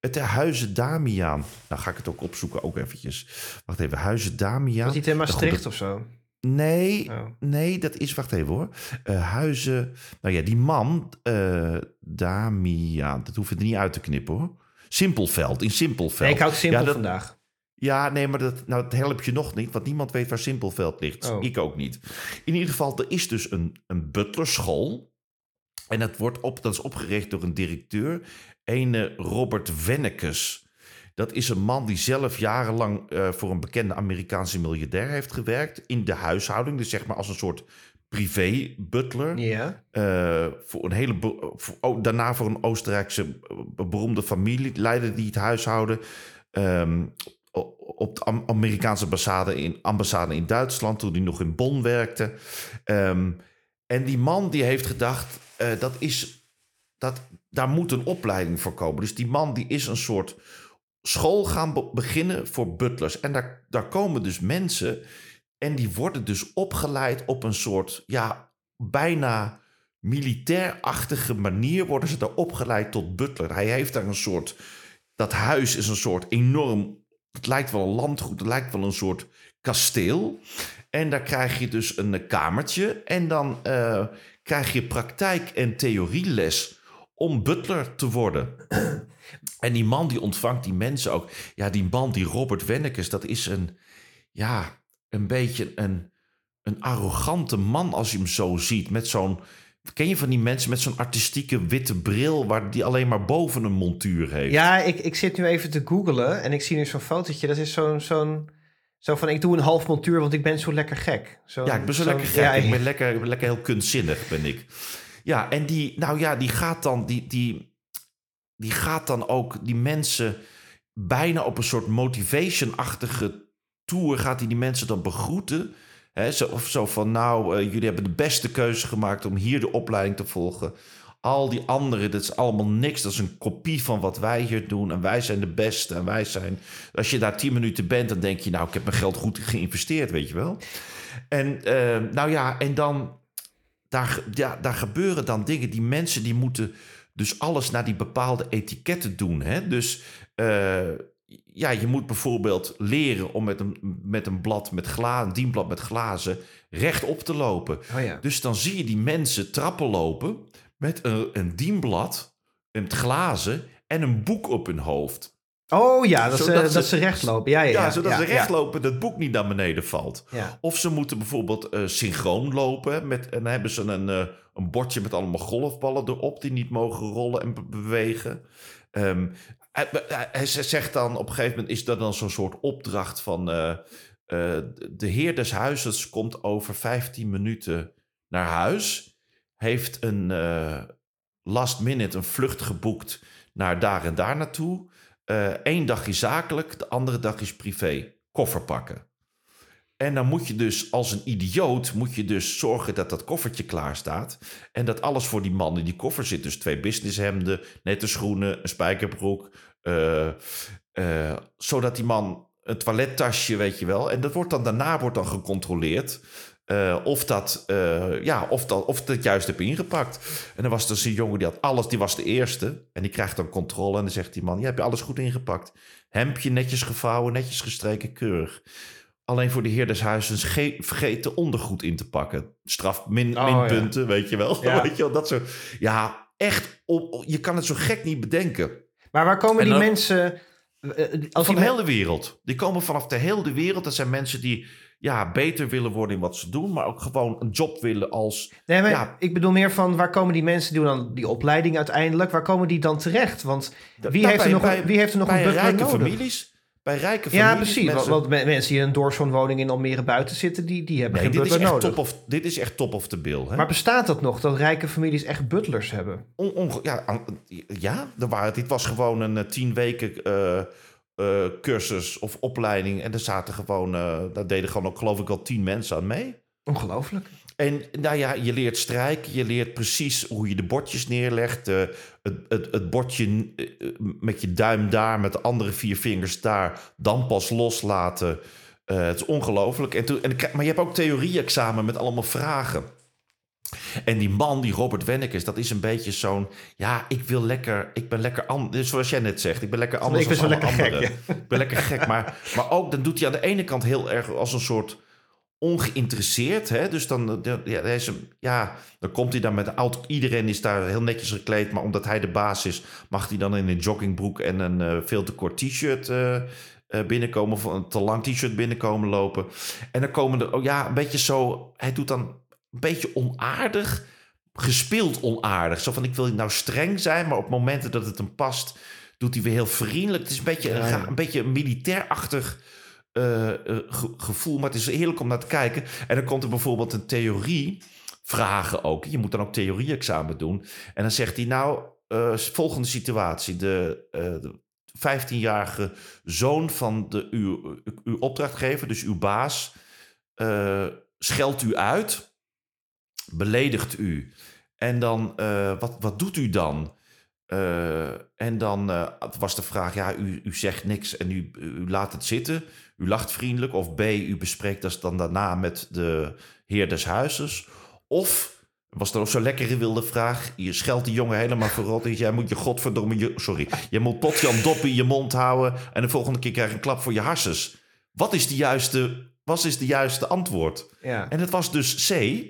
Speaker 3: Het Huizen Damiaan. Nou ga ik het ook opzoeken, ook eventjes. Wacht even, Huizen Damiaan.
Speaker 2: Was niet in Maastricht of zo?
Speaker 3: Nee,
Speaker 2: Oh.
Speaker 3: nee, dat is... Wacht even hoor. Eh, huizen... Nou ja, die man, eh Damiaan... Dat hoef je er niet uit te knippen hoor. Simpelveld, in Simpelveld.
Speaker 2: Nee, ik hou het simpel
Speaker 3: Ja, dat-
Speaker 2: vandaag.
Speaker 3: Ja, nee, maar dat, nou, dat helpt je nog niet, want niemand weet waar Simpelveld ligt.
Speaker 2: Oh.
Speaker 3: Ik ook niet. In ieder geval, er is dus een, een butlerschool. En dat, wordt op, dat is opgericht door een directeur, ene Robert Wennekes. Dat is een man die zelf jarenlang eh, voor een bekende Amerikaanse miljardair heeft gewerkt. In de huishouding, dus zeg maar als een soort privé-butler.
Speaker 2: Ja.
Speaker 3: Eh, voor een hele voor- oh, daarna voor een Oostenrijkse eh, beroemde familie leidde die het huishouden. O- op de Am- Amerikaanse ambassade in, ambassade in Duitsland, toen hij nog in Bonn werkte. Ehm, en die man die heeft gedacht, eh, dat is, dat, daar moet een opleiding voor komen. Dus die man die is een soort school gaan be- beginnen voor butlers. En daar, daar komen dus mensen en die worden dus opgeleid op een soort, ja, bijna militairachtige manier worden ze daar opgeleid tot butler. Hij heeft daar een soort, dat huis is een soort enorm, het lijkt wel een landgoed, het lijkt wel een soort kasteel. En daar krijg je dus een kamertje en dan eh, krijg je praktijk- en theorieles om butler te worden. En die man die ontvangt die mensen ook. Ja, die man, die Robert Wennekes, dat is een, ja, een beetje een, een arrogante man als je hem zo ziet. Met zo'n, ken je van die mensen met zo'n artistieke witte bril... waar die alleen maar boven een montuur heeft?
Speaker 2: Ja, ik, ik zit nu even te googlen en ik zie nu zo'n fotootje. Dat is zo'n... zo'n zo van, ik doe een half montuur, want ik ben zo lekker gek. Zo,
Speaker 3: Ja, ik ben zo lekker gek. ik ben lekker, ik ben lekker heel kunstzinnig, ben ik. Ja, en die, nou ja, die gaat dan, die, die, die gaat dan ook die mensen bijna op een soort motivation-achtige tour gaat hij die mensen dan begroeten. Zo, of zo van, nou, eh, jullie hebben de beste keuze gemaakt om hier de opleiding te volgen. Al die anderen, dat is allemaal niks. Dat is een kopie van wat wij hier doen. En wij zijn de beste. En wij zijn... Als je daar tien minuten bent, dan denk je... nou, ik heb mijn geld goed geïnvesteerd, weet je wel. En eh, nou ja, en dan... Daar, ja, daar gebeuren dan dingen. Die mensen die moeten dus alles naar die bepaalde etiketten doen. Hè? Dus eh, ja, je moet bijvoorbeeld leren om met een, met een blad met glazen, een dienblad met glazen, rechtop te lopen.
Speaker 2: Oh ja.
Speaker 3: Dus dan zie je die mensen trappen lopen met een, een dienblad, een glazen en een boek op hun hoofd.
Speaker 2: Oh ja, dat,
Speaker 3: Zodat
Speaker 2: ze, dat ze recht lopen. Ja, ja,
Speaker 3: Ja,
Speaker 2: ja,
Speaker 3: zodat
Speaker 2: ja,
Speaker 3: ze recht lopen en het boek niet naar beneden valt. Of ze moeten bijvoorbeeld eh, synchroon lopen. Met, en dan hebben ze een, eh, een bordje met allemaal golfballen erop die niet mogen rollen en be- bewegen. Ehm, hij, zegt dan op een gegeven moment: is dat dan zo'n soort opdracht van. eh, eh, de heer des huizes komt over 15 minuten naar huis. Heeft een eh, last minute een vlucht geboekt naar daar en daar naartoe. Eén dag is zakelijk, de andere dag is privé. Koffer pakken. En dan moet je dus als een idioot moet je dus zorgen dat dat koffertje klaar staat. En dat alles voor die man in die koffer zit. Dus twee businesshemden, nette schoenen, een spijkerbroek. eh, eh, zodat die man een toilettasje, weet je wel. En dat wordt dan daarna wordt dan gecontroleerd. eh, of, dat, ja, of, dat, of dat juist heb ingepakt. En dan was dus een jongen die had alles, die was de eerste. En die krijgt dan controle. En dan zegt die man: Ja, heb je alles goed ingepakt? Hemdje netjes gevouwen, netjes gestreken, keurig. Alleen voor de heer des vergeet de ondergoed in te pakken. Straf min,
Speaker 2: Oh,
Speaker 3: minpunten, weet je wel.
Speaker 2: Ja.
Speaker 3: Weet je wel, dat soort. Ja, echt. op- je kan het zo gek niet bedenken.
Speaker 2: Maar waar komen
Speaker 3: En
Speaker 2: die
Speaker 3: dan-
Speaker 2: mensen... eh, eh, Als
Speaker 3: van
Speaker 2: die
Speaker 3: de hele wereld. Die komen vanaf de hele wereld. Dat zijn mensen die ja, beter willen worden in wat ze doen, maar ook gewoon een job willen als.
Speaker 2: Nee, maar
Speaker 3: Ja.
Speaker 2: ik bedoel meer van waar komen die mensen die doen dan die opleiding uiteindelijk? Waar komen die dan terecht? Want wie,
Speaker 3: Nou,
Speaker 2: heeft, er nog,
Speaker 3: bij-
Speaker 2: wie heeft er nog
Speaker 3: bij
Speaker 2: een butler
Speaker 3: rijke
Speaker 2: nodig?
Speaker 3: families. Bij rijke families.
Speaker 2: Ja, precies.
Speaker 3: mensen-
Speaker 2: Want, want me- mensen die in een doorswoonwoning in Almere buiten zitten, die, die hebben
Speaker 3: nee,
Speaker 2: geen
Speaker 3: dit is,
Speaker 2: butler
Speaker 3: echt
Speaker 2: nodig.
Speaker 3: top of, dit is echt top of the bill. Hè?
Speaker 2: Maar bestaat dat nog, dat rijke families echt butlers hebben?
Speaker 3: On- onge- ja, ja er waren, dit was gewoon een eh, tien weken eh, eh, cursus of opleiding. En er zaten gewoon, daar deden gewoon ook geloof ik al tien mensen aan mee.
Speaker 2: Ongelooflijk.
Speaker 3: En nou ja, je leert strijken, je leert precies hoe je de bordjes neerlegt. eh, het, het, het bordje eh, met je duim daar, met de andere vier vingers daar, dan pas loslaten. Eh, het is ongelooflijk. En toen, en, maar je hebt ook theorie-examen met allemaal vragen. En die man, die Robert Wennekes, dat is een beetje zo'n... Ja, ik wil lekker... Ik ben lekker anders. Zoals jij net zegt. Ik ben lekker anders
Speaker 2: Ik ben
Speaker 3: dan alle
Speaker 2: lekker gek,
Speaker 3: anderen. Ik ben lekker gek. Maar, maar ook, dan doet hij aan de ene kant heel erg als een soort ongeïnteresseerd. Hè? Dus dan, eh, ja, hij is een- ja, dan komt hij dan met een auto. Iedereen is daar heel netjes gekleed. Maar omdat hij de baas is, mag hij dan in een joggingbroek en een eh, veel te kort t-shirt eh, binnenkomen. Of een te lang t-shirt binnenkomen lopen. En dan komen er, oh ja, een beetje zo. Hij doet dan een beetje onaardig. Gespeeld onaardig. Zo van: ik wil nou streng zijn, maar op momenten dat het hem past, doet hij weer heel vriendelijk. Het is een beetje,
Speaker 2: Ja, ja.
Speaker 3: een beetje een militairachtig eh, eh, ge- gevoel. Maar het is heerlijk om naar te kijken. En dan komt er bijvoorbeeld een theorie. Vragen ook. Je moet dan ook theorie-examen doen. En dan zegt hij nou, eh, volgende situatie. De, de 15-jarige zoon van de, uw, uw opdrachtgever, dus uw baas, scheldt u uit, beledigt u. En dan, wat, wat doet u dan? En dan was de vraag, ja, u, u zegt niks en u, u laat het zitten. U lacht vriendelijk. Of B, u bespreekt dat dan daarna met de heer des huizes. Of, was er ook zo'n lekkere wilde vraag, je scheldt die jongen helemaal verrot. Jij moet je godverdomme, je, sorry, je moet potjan dop in je mond houden. En de volgende keer krijg je een klap voor je harses. Wat is de juiste, wat is de juiste antwoord?
Speaker 2: Ja.
Speaker 3: En het was dus C.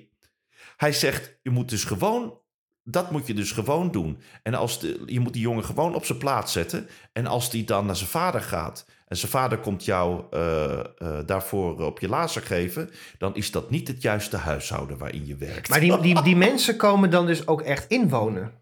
Speaker 3: Hij zegt, je moet dus gewoon, dat moet je dus gewoon doen. En als de, je moet die jongen gewoon op zijn plaats zetten. En als die dan naar zijn vader gaat en zijn vader komt jou eh, eh, daarvoor op je lazer geven, dan is dat niet het juiste huishouden waarin je werkt.
Speaker 2: Maar die, die, die mensen komen dan dus ook echt inwonen.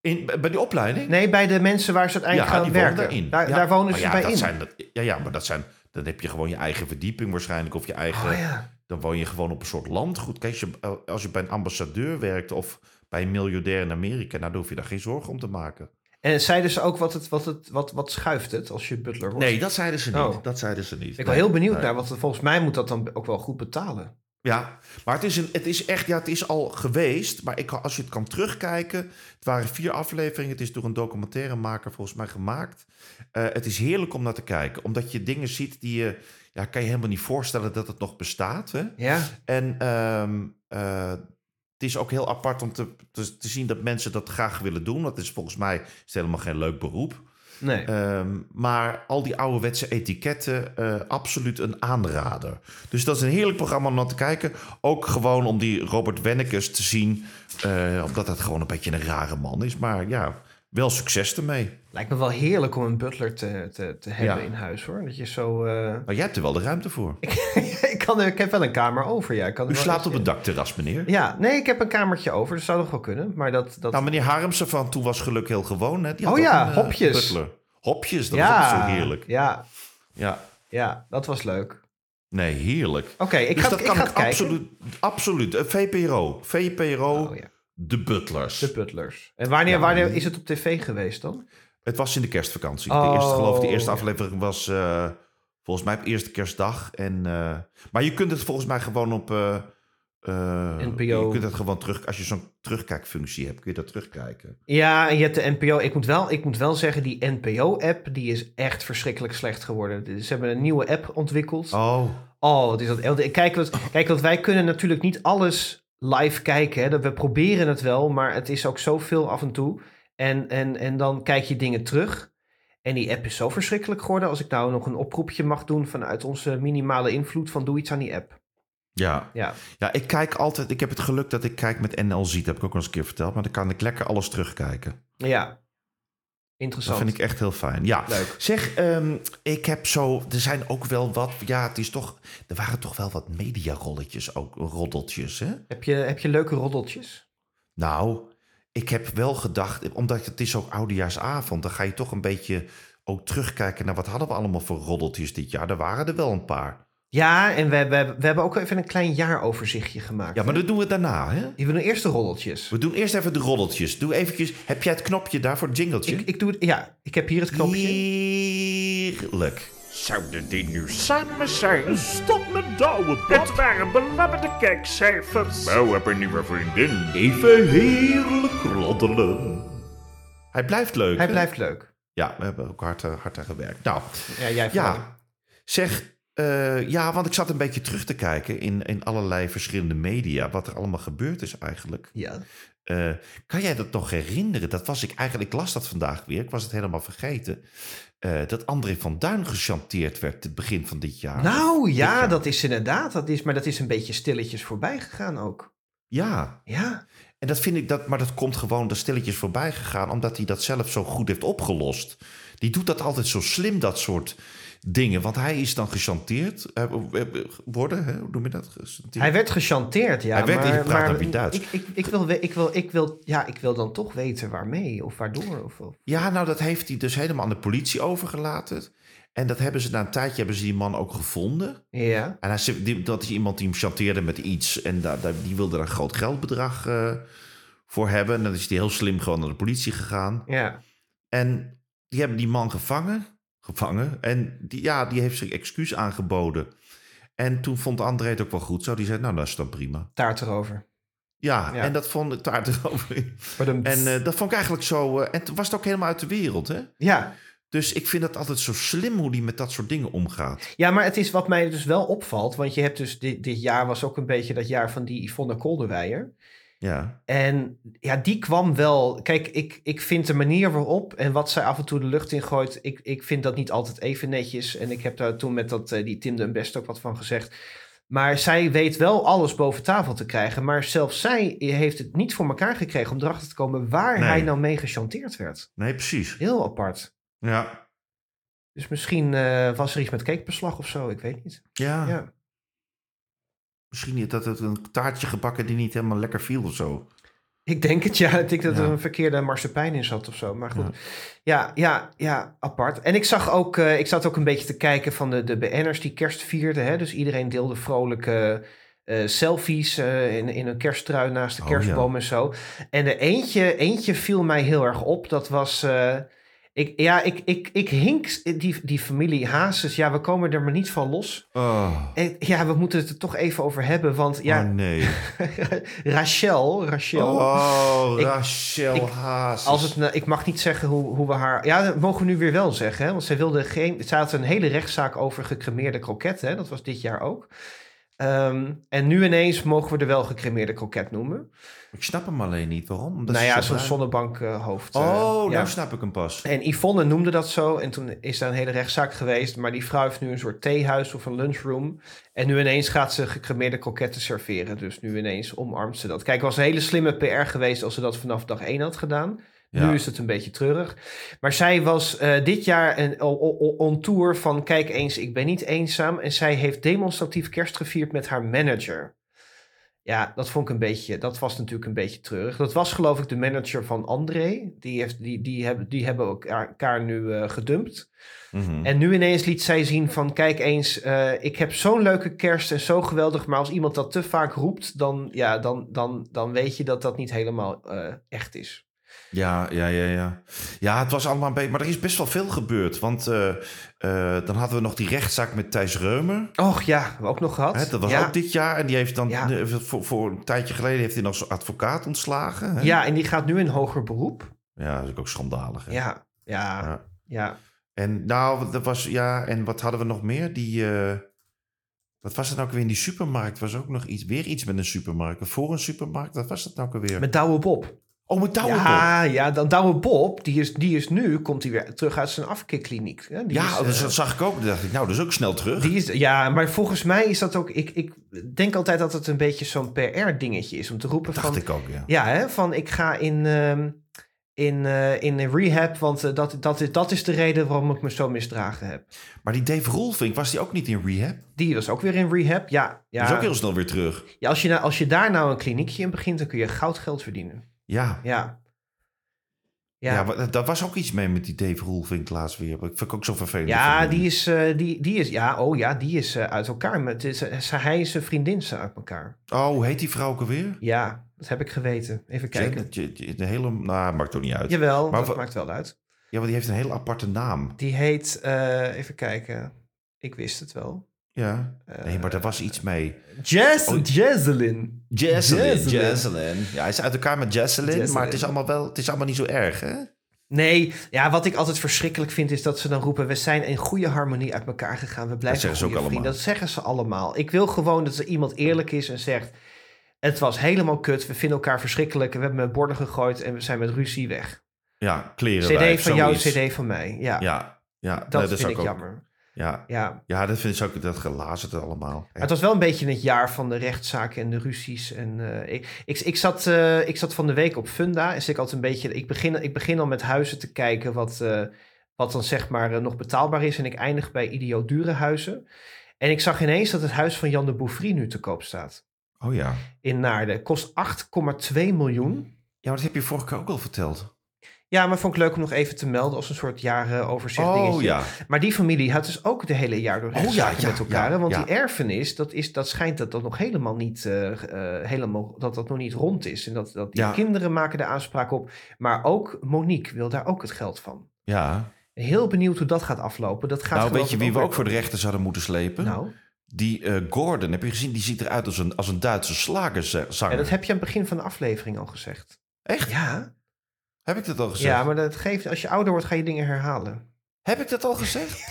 Speaker 3: In, bij die opleiding?
Speaker 2: Nee, bij de mensen waar ze uiteindelijk gaan
Speaker 3: die wonen
Speaker 2: werken.
Speaker 3: daarin.
Speaker 2: Daar,
Speaker 3: Ja,
Speaker 2: daar wonen ze
Speaker 3: ja,
Speaker 2: bij
Speaker 3: dat
Speaker 2: in.
Speaker 3: Zijn, dat, ja, ja, maar dat zijn, dan heb je gewoon je eigen verdieping waarschijnlijk. Of je eigen,
Speaker 2: Oh ja.
Speaker 3: dan woon je gewoon op een soort landgoed. Kijk, als je, als je bij een ambassadeur werkt of bij een miljardair in Amerika, nou, dan hoef je daar geen zorgen om te maken.
Speaker 2: En zeiden ze ook wat, het, wat, het, wat, wat schuift het als je butler wordt?
Speaker 3: Nee, dat zeiden ze niet.
Speaker 2: Oh.
Speaker 3: Dat zeiden ze niet.
Speaker 2: Ik ben
Speaker 3: Nee,
Speaker 2: heel benieuwd
Speaker 3: nee.
Speaker 2: naar, want volgens mij moet dat dan ook wel goed betalen.
Speaker 3: Ja, maar het is, een, het is echt, ja, het is al geweest. Maar ik, als je het kan terugkijken, het waren vier afleveringen. Het is door een documentairemaker volgens mij gemaakt. Eh, het is heerlijk om naar te kijken, omdat je dingen ziet die je, ja, kan je helemaal niet voorstellen dat het nog bestaat. Hè?
Speaker 2: Ja,
Speaker 3: En ehm, eh, het is ook heel apart om te, te, te zien dat mensen dat graag willen doen. Dat is volgens mij is helemaal geen leuk beroep.
Speaker 2: nee.
Speaker 3: Ehm, maar al die ouderwetse etiketten, eh, absoluut een aanrader. Dus dat is een heerlijk programma om naar te kijken. Ook gewoon om die Robert Wennekes te zien. eh, omdat dat gewoon een beetje een rare man is. Maar ja, wel succes ermee.
Speaker 2: Lijkt me wel heerlijk om een butler te, te, te hebben
Speaker 3: Ja.
Speaker 2: in huis hoor. Dat je zo. eh,
Speaker 3: Maar jij hebt er wel de ruimte voor.
Speaker 2: ik, kan, ik heb wel een kamer over. Ja. Ik kan
Speaker 3: U slaapt op het dakterras, meneer.
Speaker 2: Ja, nee, ik heb een kamertje over. Dat zou nog wel kunnen. Maar dat. dat...
Speaker 3: Nou, meneer Harmsen van Toen was geluk heel gewoon. Hè? Die had
Speaker 2: Oh ja,
Speaker 3: een, eh,
Speaker 2: hopjes.
Speaker 3: butler. Hopjes, dat
Speaker 2: ja,
Speaker 3: was ook zo heerlijk.
Speaker 2: Ja,
Speaker 3: Ja,
Speaker 2: ja, dat was leuk.
Speaker 3: nee, heerlijk.
Speaker 2: Oké, ik
Speaker 3: dus
Speaker 2: ga,
Speaker 3: dat
Speaker 2: ik
Speaker 3: kan
Speaker 2: ga
Speaker 3: ik absoluut, absoluut. Eh, VPRO. VPRO,
Speaker 2: Oh, ja.
Speaker 3: de butlers.
Speaker 2: De butlers. En wanneer,
Speaker 3: Ja.
Speaker 2: wanneer is het op tv geweest dan?
Speaker 3: Het was in de kerstvakantie.
Speaker 2: Oh,
Speaker 3: de eerste, geloof ik, de eerste aflevering was eh, volgens mij op eerste kerstdag. En, eh, maar je kunt het volgens mij gewoon op... eh, eh,
Speaker 2: NPO.
Speaker 3: Je kunt het gewoon terug... Als je zo'n terugkijkfunctie hebt, kun je dat terugkijken.
Speaker 2: Ja, en je hebt de NPO. Ik moet wel, ik moet wel zeggen, die NPO-app die is echt verschrikkelijk slecht geworden. Ze hebben een nieuwe app ontwikkeld.
Speaker 3: Oh,
Speaker 2: Oh, wat is dat? Kijk, wat, kijk, want wij kunnen natuurlijk niet alles live kijken. Hè. We proberen het wel, maar het is ook zoveel af en toe. En, en, en dan kijk je dingen terug. En die app is zo verschrikkelijk geworden. Als ik nou nog een oproepje mag doen vanuit onze minimale invloed van doe iets aan die app.
Speaker 3: ja.
Speaker 2: Ja,
Speaker 3: Ja, ik kijk altijd... Ik heb het geluk dat ik kijk met NL Ziet. Dat heb ik ook al eens een keer verteld. Maar dan kan ik lekker alles terugkijken.
Speaker 2: ja.
Speaker 3: Dat
Speaker 2: Interessant.
Speaker 3: vind ik echt heel fijn. Ja.
Speaker 2: Leuk.
Speaker 3: Zeg, ehm, ik heb zo... Er zijn ook wel wat... Ja, het is toch... Er waren toch wel wat mediarolletjes ook. Roddeltjes, hè?
Speaker 2: Heb je, heb je leuke roddeltjes?
Speaker 3: Nou, ik heb wel gedacht, omdat het is ook oudejaarsavond, dan ga je toch een beetje ook terugkijken naar wat hadden we allemaal voor roddeltjes dit jaar. Er waren er wel een paar.
Speaker 2: Ja, en we, we, we hebben ook even een klein jaaroverzichtje gemaakt.
Speaker 3: Ja, maar dat doen we daarna, hè?
Speaker 2: Die willen eerst de roddeltjes.
Speaker 3: We doen eerst even de roddeltjes. Doe eventjes, heb jij het knopje daar voor het jingletje?
Speaker 2: Ik, ik doe het, ja, ik heb hier het knopje.
Speaker 3: Heerlijk.
Speaker 4: Zouden die nu samen zijn? Stop met douwen, Het waren belabberde kijkcijfers. Bouw heb een nieuwe vriendin. Even heerlijk roddelen.
Speaker 3: Hij blijft leuk.
Speaker 2: Hij
Speaker 3: hè?
Speaker 2: blijft leuk.
Speaker 3: Ja, we hebben ook hard, eh, hard aan gewerkt. Nou,
Speaker 2: Ja, jij
Speaker 3: ja. Zeg, Eh, ja, want ik zat een beetje terug te kijken in, in allerlei verschillende media. Wat er allemaal gebeurd is eigenlijk.
Speaker 2: Ja.
Speaker 3: Eh, kan jij dat nog herinneren? Dat was ik eigenlijk, ik las dat vandaag weer. Ik was het helemaal vergeten. Eh, dat André van Duin gechanteerd werd het begin van dit jaar.
Speaker 2: Nou ja,
Speaker 3: jaar.
Speaker 2: dat is inderdaad. Dat is, maar dat is een beetje stilletjes voorbij gegaan ook.
Speaker 3: Ja,
Speaker 2: Ja.
Speaker 3: en dat vind ik, dat, maar dat komt gewoon er stilletjes voorbij gegaan. Omdat hij dat zelf zo goed heeft opgelost. Die doet dat altijd zo slim, dat soort dingen. Want hij is dan gechanteerd eh, eh, worden. Hè? Hoe noem je dat? Gechanteerd?
Speaker 2: Hij werd gechanteerd, ja.
Speaker 3: Hij werd
Speaker 2: maar,
Speaker 3: ingepraat
Speaker 2: maar
Speaker 3: naar wie Duits.
Speaker 2: Ik, ik, ik, wil, ik, wil, ik, wil, ja, ik wil dan toch weten waarmee of waardoor. Of, of-
Speaker 3: Ja, nou dat heeft hij dus helemaal aan de politie overgelaten. En dat hebben ze na een tijdje hebben ze die man ook gevonden.
Speaker 2: Ja.
Speaker 3: En hij, dat is iemand die hem chanteerde met iets. En daar, die wilde er een groot geldbedrag eh, voor hebben. En dan is hij heel slim gewoon naar de politie gegaan.
Speaker 2: Ja.
Speaker 3: En die hebben die man gevangen. Gevangen. En die, ja, die heeft zich excuus aangeboden. En toen vond André het ook wel goed zo. Die zei, nou, dat is dan prima.
Speaker 2: Taart erover.
Speaker 3: Ja,
Speaker 2: Ja.
Speaker 3: en dat vond ik taart erover. En eh, dat vond ik eigenlijk zo... eh, en toen was het ook helemaal uit de wereld, hè?
Speaker 2: ja.
Speaker 3: Dus ik vind het altijd zo slim hoe die met dat soort dingen omgaat.
Speaker 2: ja, maar het is wat mij dus wel opvalt. Want je hebt dus dit, dit jaar was ook een beetje dat jaar van die Yvonne Kolderweijer.
Speaker 3: Ja,
Speaker 2: En ja, die kwam wel. Kijk, ik, ik vind de manier waarop en wat zij af en toe de lucht in gooit, ik, ik vind dat niet altijd even netjes. En ik heb daar toen met dat, eh, die Tim de Best ook wat van gezegd. Maar zij weet wel alles boven tafel te krijgen. Maar zelfs zij heeft het niet voor elkaar gekregen om erachter te komen waar
Speaker 3: Nee.
Speaker 2: hij nou mee gechanteerd werd.
Speaker 3: nee, precies.
Speaker 2: Heel apart.
Speaker 3: Ja,
Speaker 2: Dus misschien eh, was er iets met cakebeslag of zo, ik weet niet.
Speaker 3: ja.
Speaker 2: Ja.
Speaker 3: Misschien niet dat het een taartje gebakken die niet helemaal lekker viel of zo.
Speaker 2: Ik denk het, ja. Ik denk dat er
Speaker 3: Ja.
Speaker 2: een verkeerde marsepein in zat of zo. Maar goed. Ja, ja, ja, apart. En ik zag ook, eh, ik zat ook een beetje te kijken van de, de BN'ers die kerst vierden. Hè? Dus iedereen deelde vrolijke eh, selfies eh, in, in een kersttrui naast de
Speaker 3: Oh,
Speaker 2: kerstboom en zo. En er eentje, eentje viel mij heel erg op. Dat was... ik, ja, ik, ik, ik hink die, die familie Hazes. Ja, we komen er maar niet van los.
Speaker 3: Oh,
Speaker 2: En, ja, we moeten het er toch even over hebben. Want ja,
Speaker 3: oh nee.
Speaker 2: Rachel, Rachel.
Speaker 3: Oh,
Speaker 2: Ik-
Speaker 3: Rachel
Speaker 2: ik-
Speaker 3: Hazes.
Speaker 2: Als het, nou- ik mag niet zeggen hoe, hoe we haar. Ja, dat mogen we nu weer wel zeggen. Hè? Want zij wilde geen. Ze had een hele rechtszaak over gecremeerde kroketten. Hè? Dat was dit jaar ook. Ehm, en nu ineens mogen we er wel gecremeerde kroket noemen.
Speaker 3: Ik snap hem alleen niet. Waarom? Omdat
Speaker 2: nou ja,
Speaker 3: zo
Speaker 2: zo'n zonnebankhoofd.
Speaker 3: Oh,
Speaker 2: ja.
Speaker 3: nou snap ik hem pas.
Speaker 2: En Yvonne noemde dat zo. En toen is daar een hele rechtszaak geweest. Maar die vrouw heeft nu een soort theehuis of een lunchroom. En nu ineens gaat ze gecremeerde kroketten serveren. Dus nu ineens omarmt ze dat. Kijk, het was een hele slimme PR geweest als ze dat vanaf dag één had gedaan.
Speaker 3: Ja.
Speaker 2: Nu is het een beetje treurig. Maar zij was eh, dit jaar een, on tour van... kijk eens, ik ben niet eenzaam. En zij heeft demonstratief kerst gevierd met haar manager. Ja, dat vond ik een beetje... Dat was natuurlijk een beetje treurig. Dat was geloof ik de manager van André. Die, heeft, die, die, hebben, die hebben elkaar, elkaar nu eh, gedumpt.
Speaker 3: Mhm.
Speaker 2: En nu ineens liet zij zien van... kijk eens, eh, ik heb zo'n leuke kerst en zo geweldig... maar als iemand dat te vaak roept... dan, ja, dan, dan, dan weet je dat dat niet helemaal echt is.
Speaker 3: Ja, ja, ja, ja. Ja, het was allemaal een beetje... Maar er is best wel veel gebeurd. Want eh, eh, dan hadden we nog die rechtszaak met Thijs Reumer.
Speaker 2: Och ja, we ook nog gehad.
Speaker 3: Hè, dat was
Speaker 2: ja.
Speaker 3: ook dit jaar. En die heeft dan...
Speaker 2: Ja.
Speaker 3: eh, voor, voor een tijdje geleden heeft hij nog zo'n advocaat ontslagen. Hè?
Speaker 2: Ja, en die gaat nu in hoger beroep.
Speaker 3: Ja, dat is ook schandalig. Hè?
Speaker 2: Ja, ja,
Speaker 3: Ja.
Speaker 2: ja.
Speaker 3: En nou, dat was... Ja, en wat hadden we nog meer? Die... wat was het nou ook weer in die supermarkt? Was ook nog iets... Weer iets met een supermarkt. Voor een supermarkt. Wat was dat nou ook alweer?
Speaker 2: Met Douwe Bob.
Speaker 3: Oh, met Douwe Bob.
Speaker 2: Ja, ja, dan Douwe Bob, die is, die is nu, komt hij weer terug uit zijn afkikkliniek. hè. Die
Speaker 3: Ja,
Speaker 2: is,
Speaker 3: dus dat zag ik ook. Toen dacht ik, nou, is ook snel terug.
Speaker 2: die is, ja, maar volgens mij is dat ook... Ik, ik denk altijd dat het een beetje zo'n PR-dingetje is om te roepen
Speaker 3: dacht
Speaker 2: van...
Speaker 3: ik ook, ja.
Speaker 2: Ja, hè, van ik ga in, ehm, in, eh, in rehab, want eh, dat, dat, is, dat is de reden waarom ik me zo misdragen heb.
Speaker 3: Maar die Dave Rolfink, was die ook niet in rehab?
Speaker 2: Die was ook weer in rehab. Ja,
Speaker 3: Die is
Speaker 2: ja.
Speaker 3: ook heel snel weer terug.
Speaker 2: ja als, je nou, als je daar nou een kliniekje in begint, dan kun je goud geld verdienen.
Speaker 3: Ja.
Speaker 2: Ja.
Speaker 3: Ja,
Speaker 2: Ja,
Speaker 3: maar daar was ook iets mee met die Dave laatst weer. Dat vind ik ook zo vervelend.
Speaker 2: ja, die is, eh, die, die is, ja, oh ja, die is eh, uit elkaar. Maar het is, eh, hij is zijn vriendin zijn uit elkaar.
Speaker 3: Oh, hoe heet die vrouw ook alweer?
Speaker 2: Ja, dat heb ik geweten. Even kijken.
Speaker 3: Janet, een hele, nou, maakt toch niet uit.
Speaker 2: Jawel,
Speaker 3: Maar
Speaker 2: dat maakt wel uit.
Speaker 3: Ja, want die heeft een hele aparte naam.
Speaker 2: Die heet, even kijken. Ik wist het wel.
Speaker 3: Ja. Nee, maar daar was iets mee.
Speaker 2: Jazz,
Speaker 3: Oh.
Speaker 2: Jazzelin.
Speaker 3: Jesselyn.
Speaker 2: Jesselyn.
Speaker 3: Jesselyn. Ja, hij is uit elkaar met Jesselyn, maar het is allemaal wel, het is allemaal niet zo erg, hè?
Speaker 2: Nee, ja, wat ik altijd verschrikkelijk vind is dat ze dan roepen... we zijn in goede harmonie uit elkaar gegaan. We blijven
Speaker 3: zeggen ze
Speaker 2: goede
Speaker 3: ook
Speaker 2: vrienden.
Speaker 3: allemaal.
Speaker 2: Dat zeggen ze allemaal. Ik wil gewoon dat er iemand eerlijk is en zegt... het was helemaal kut, we vinden elkaar verschrikkelijk... we hebben met borden gegooid en we zijn met ruzie weg.
Speaker 3: Ja, kleren
Speaker 2: CD van jou, CD van mij. Ja,
Speaker 3: Ja, ja
Speaker 2: dat
Speaker 3: nee,
Speaker 2: vind ik
Speaker 3: ook-
Speaker 2: jammer.
Speaker 3: Ja,
Speaker 2: Ja.
Speaker 3: ja, dat vind ik ook dat gelazerd allemaal.
Speaker 2: Het was wel een beetje het jaar van de rechtszaken en de ruzies. En, eh, ik, ik, ik, zat, eh, ik zat van de week op Funda. En ik, altijd een beetje, ik, begin, ik begin al met huizen te kijken wat, eh, wat dan zeg maar nog betaalbaar is. En ik eindig bij idioot dure huizen. En ik zag ineens dat het huis van Jan de Bouffry nu te koop staat.
Speaker 3: Oh ja.
Speaker 2: In Naarden. Kost 8,2 miljoen.
Speaker 3: Ja, maar dat heb je vorige keer ook al verteld.
Speaker 2: Ja, maar vond ik leuk om nog even te melden als een soort jarenoverzicht
Speaker 3: Oh
Speaker 2: dingetje.
Speaker 3: ja.
Speaker 2: Maar die familie had dus ook de hele jaar door
Speaker 3: Oh, ja,
Speaker 2: met elkaar.
Speaker 3: ja,
Speaker 2: want die erfenis, dat, is, dat schijnt dat dat nog helemaal niet, eh, eh, helemaal, dat dat nog niet rond is. En dat, dat die kinderen maken de aanspraak op. Maar ook Monique wil daar ook het geld van.
Speaker 3: Ja.
Speaker 2: Heel benieuwd hoe dat gaat aflopen. Dat gaat
Speaker 3: nou, weet je wie we ook voor de rechter zouden moeten slepen?
Speaker 2: Nou,
Speaker 3: Die eh, Gordon, heb je gezien? Die ziet eruit als een, als een Duitse slagerzanger.
Speaker 2: ja, dat heb je aan het begin van de aflevering al gezegd.
Speaker 3: Echt?
Speaker 2: Ja,
Speaker 3: Heb ik dat al gezegd?
Speaker 2: ja maar dat geeft, als je ouder wordt ga je dingen herhalen.
Speaker 3: Heb ik dat al gezegd?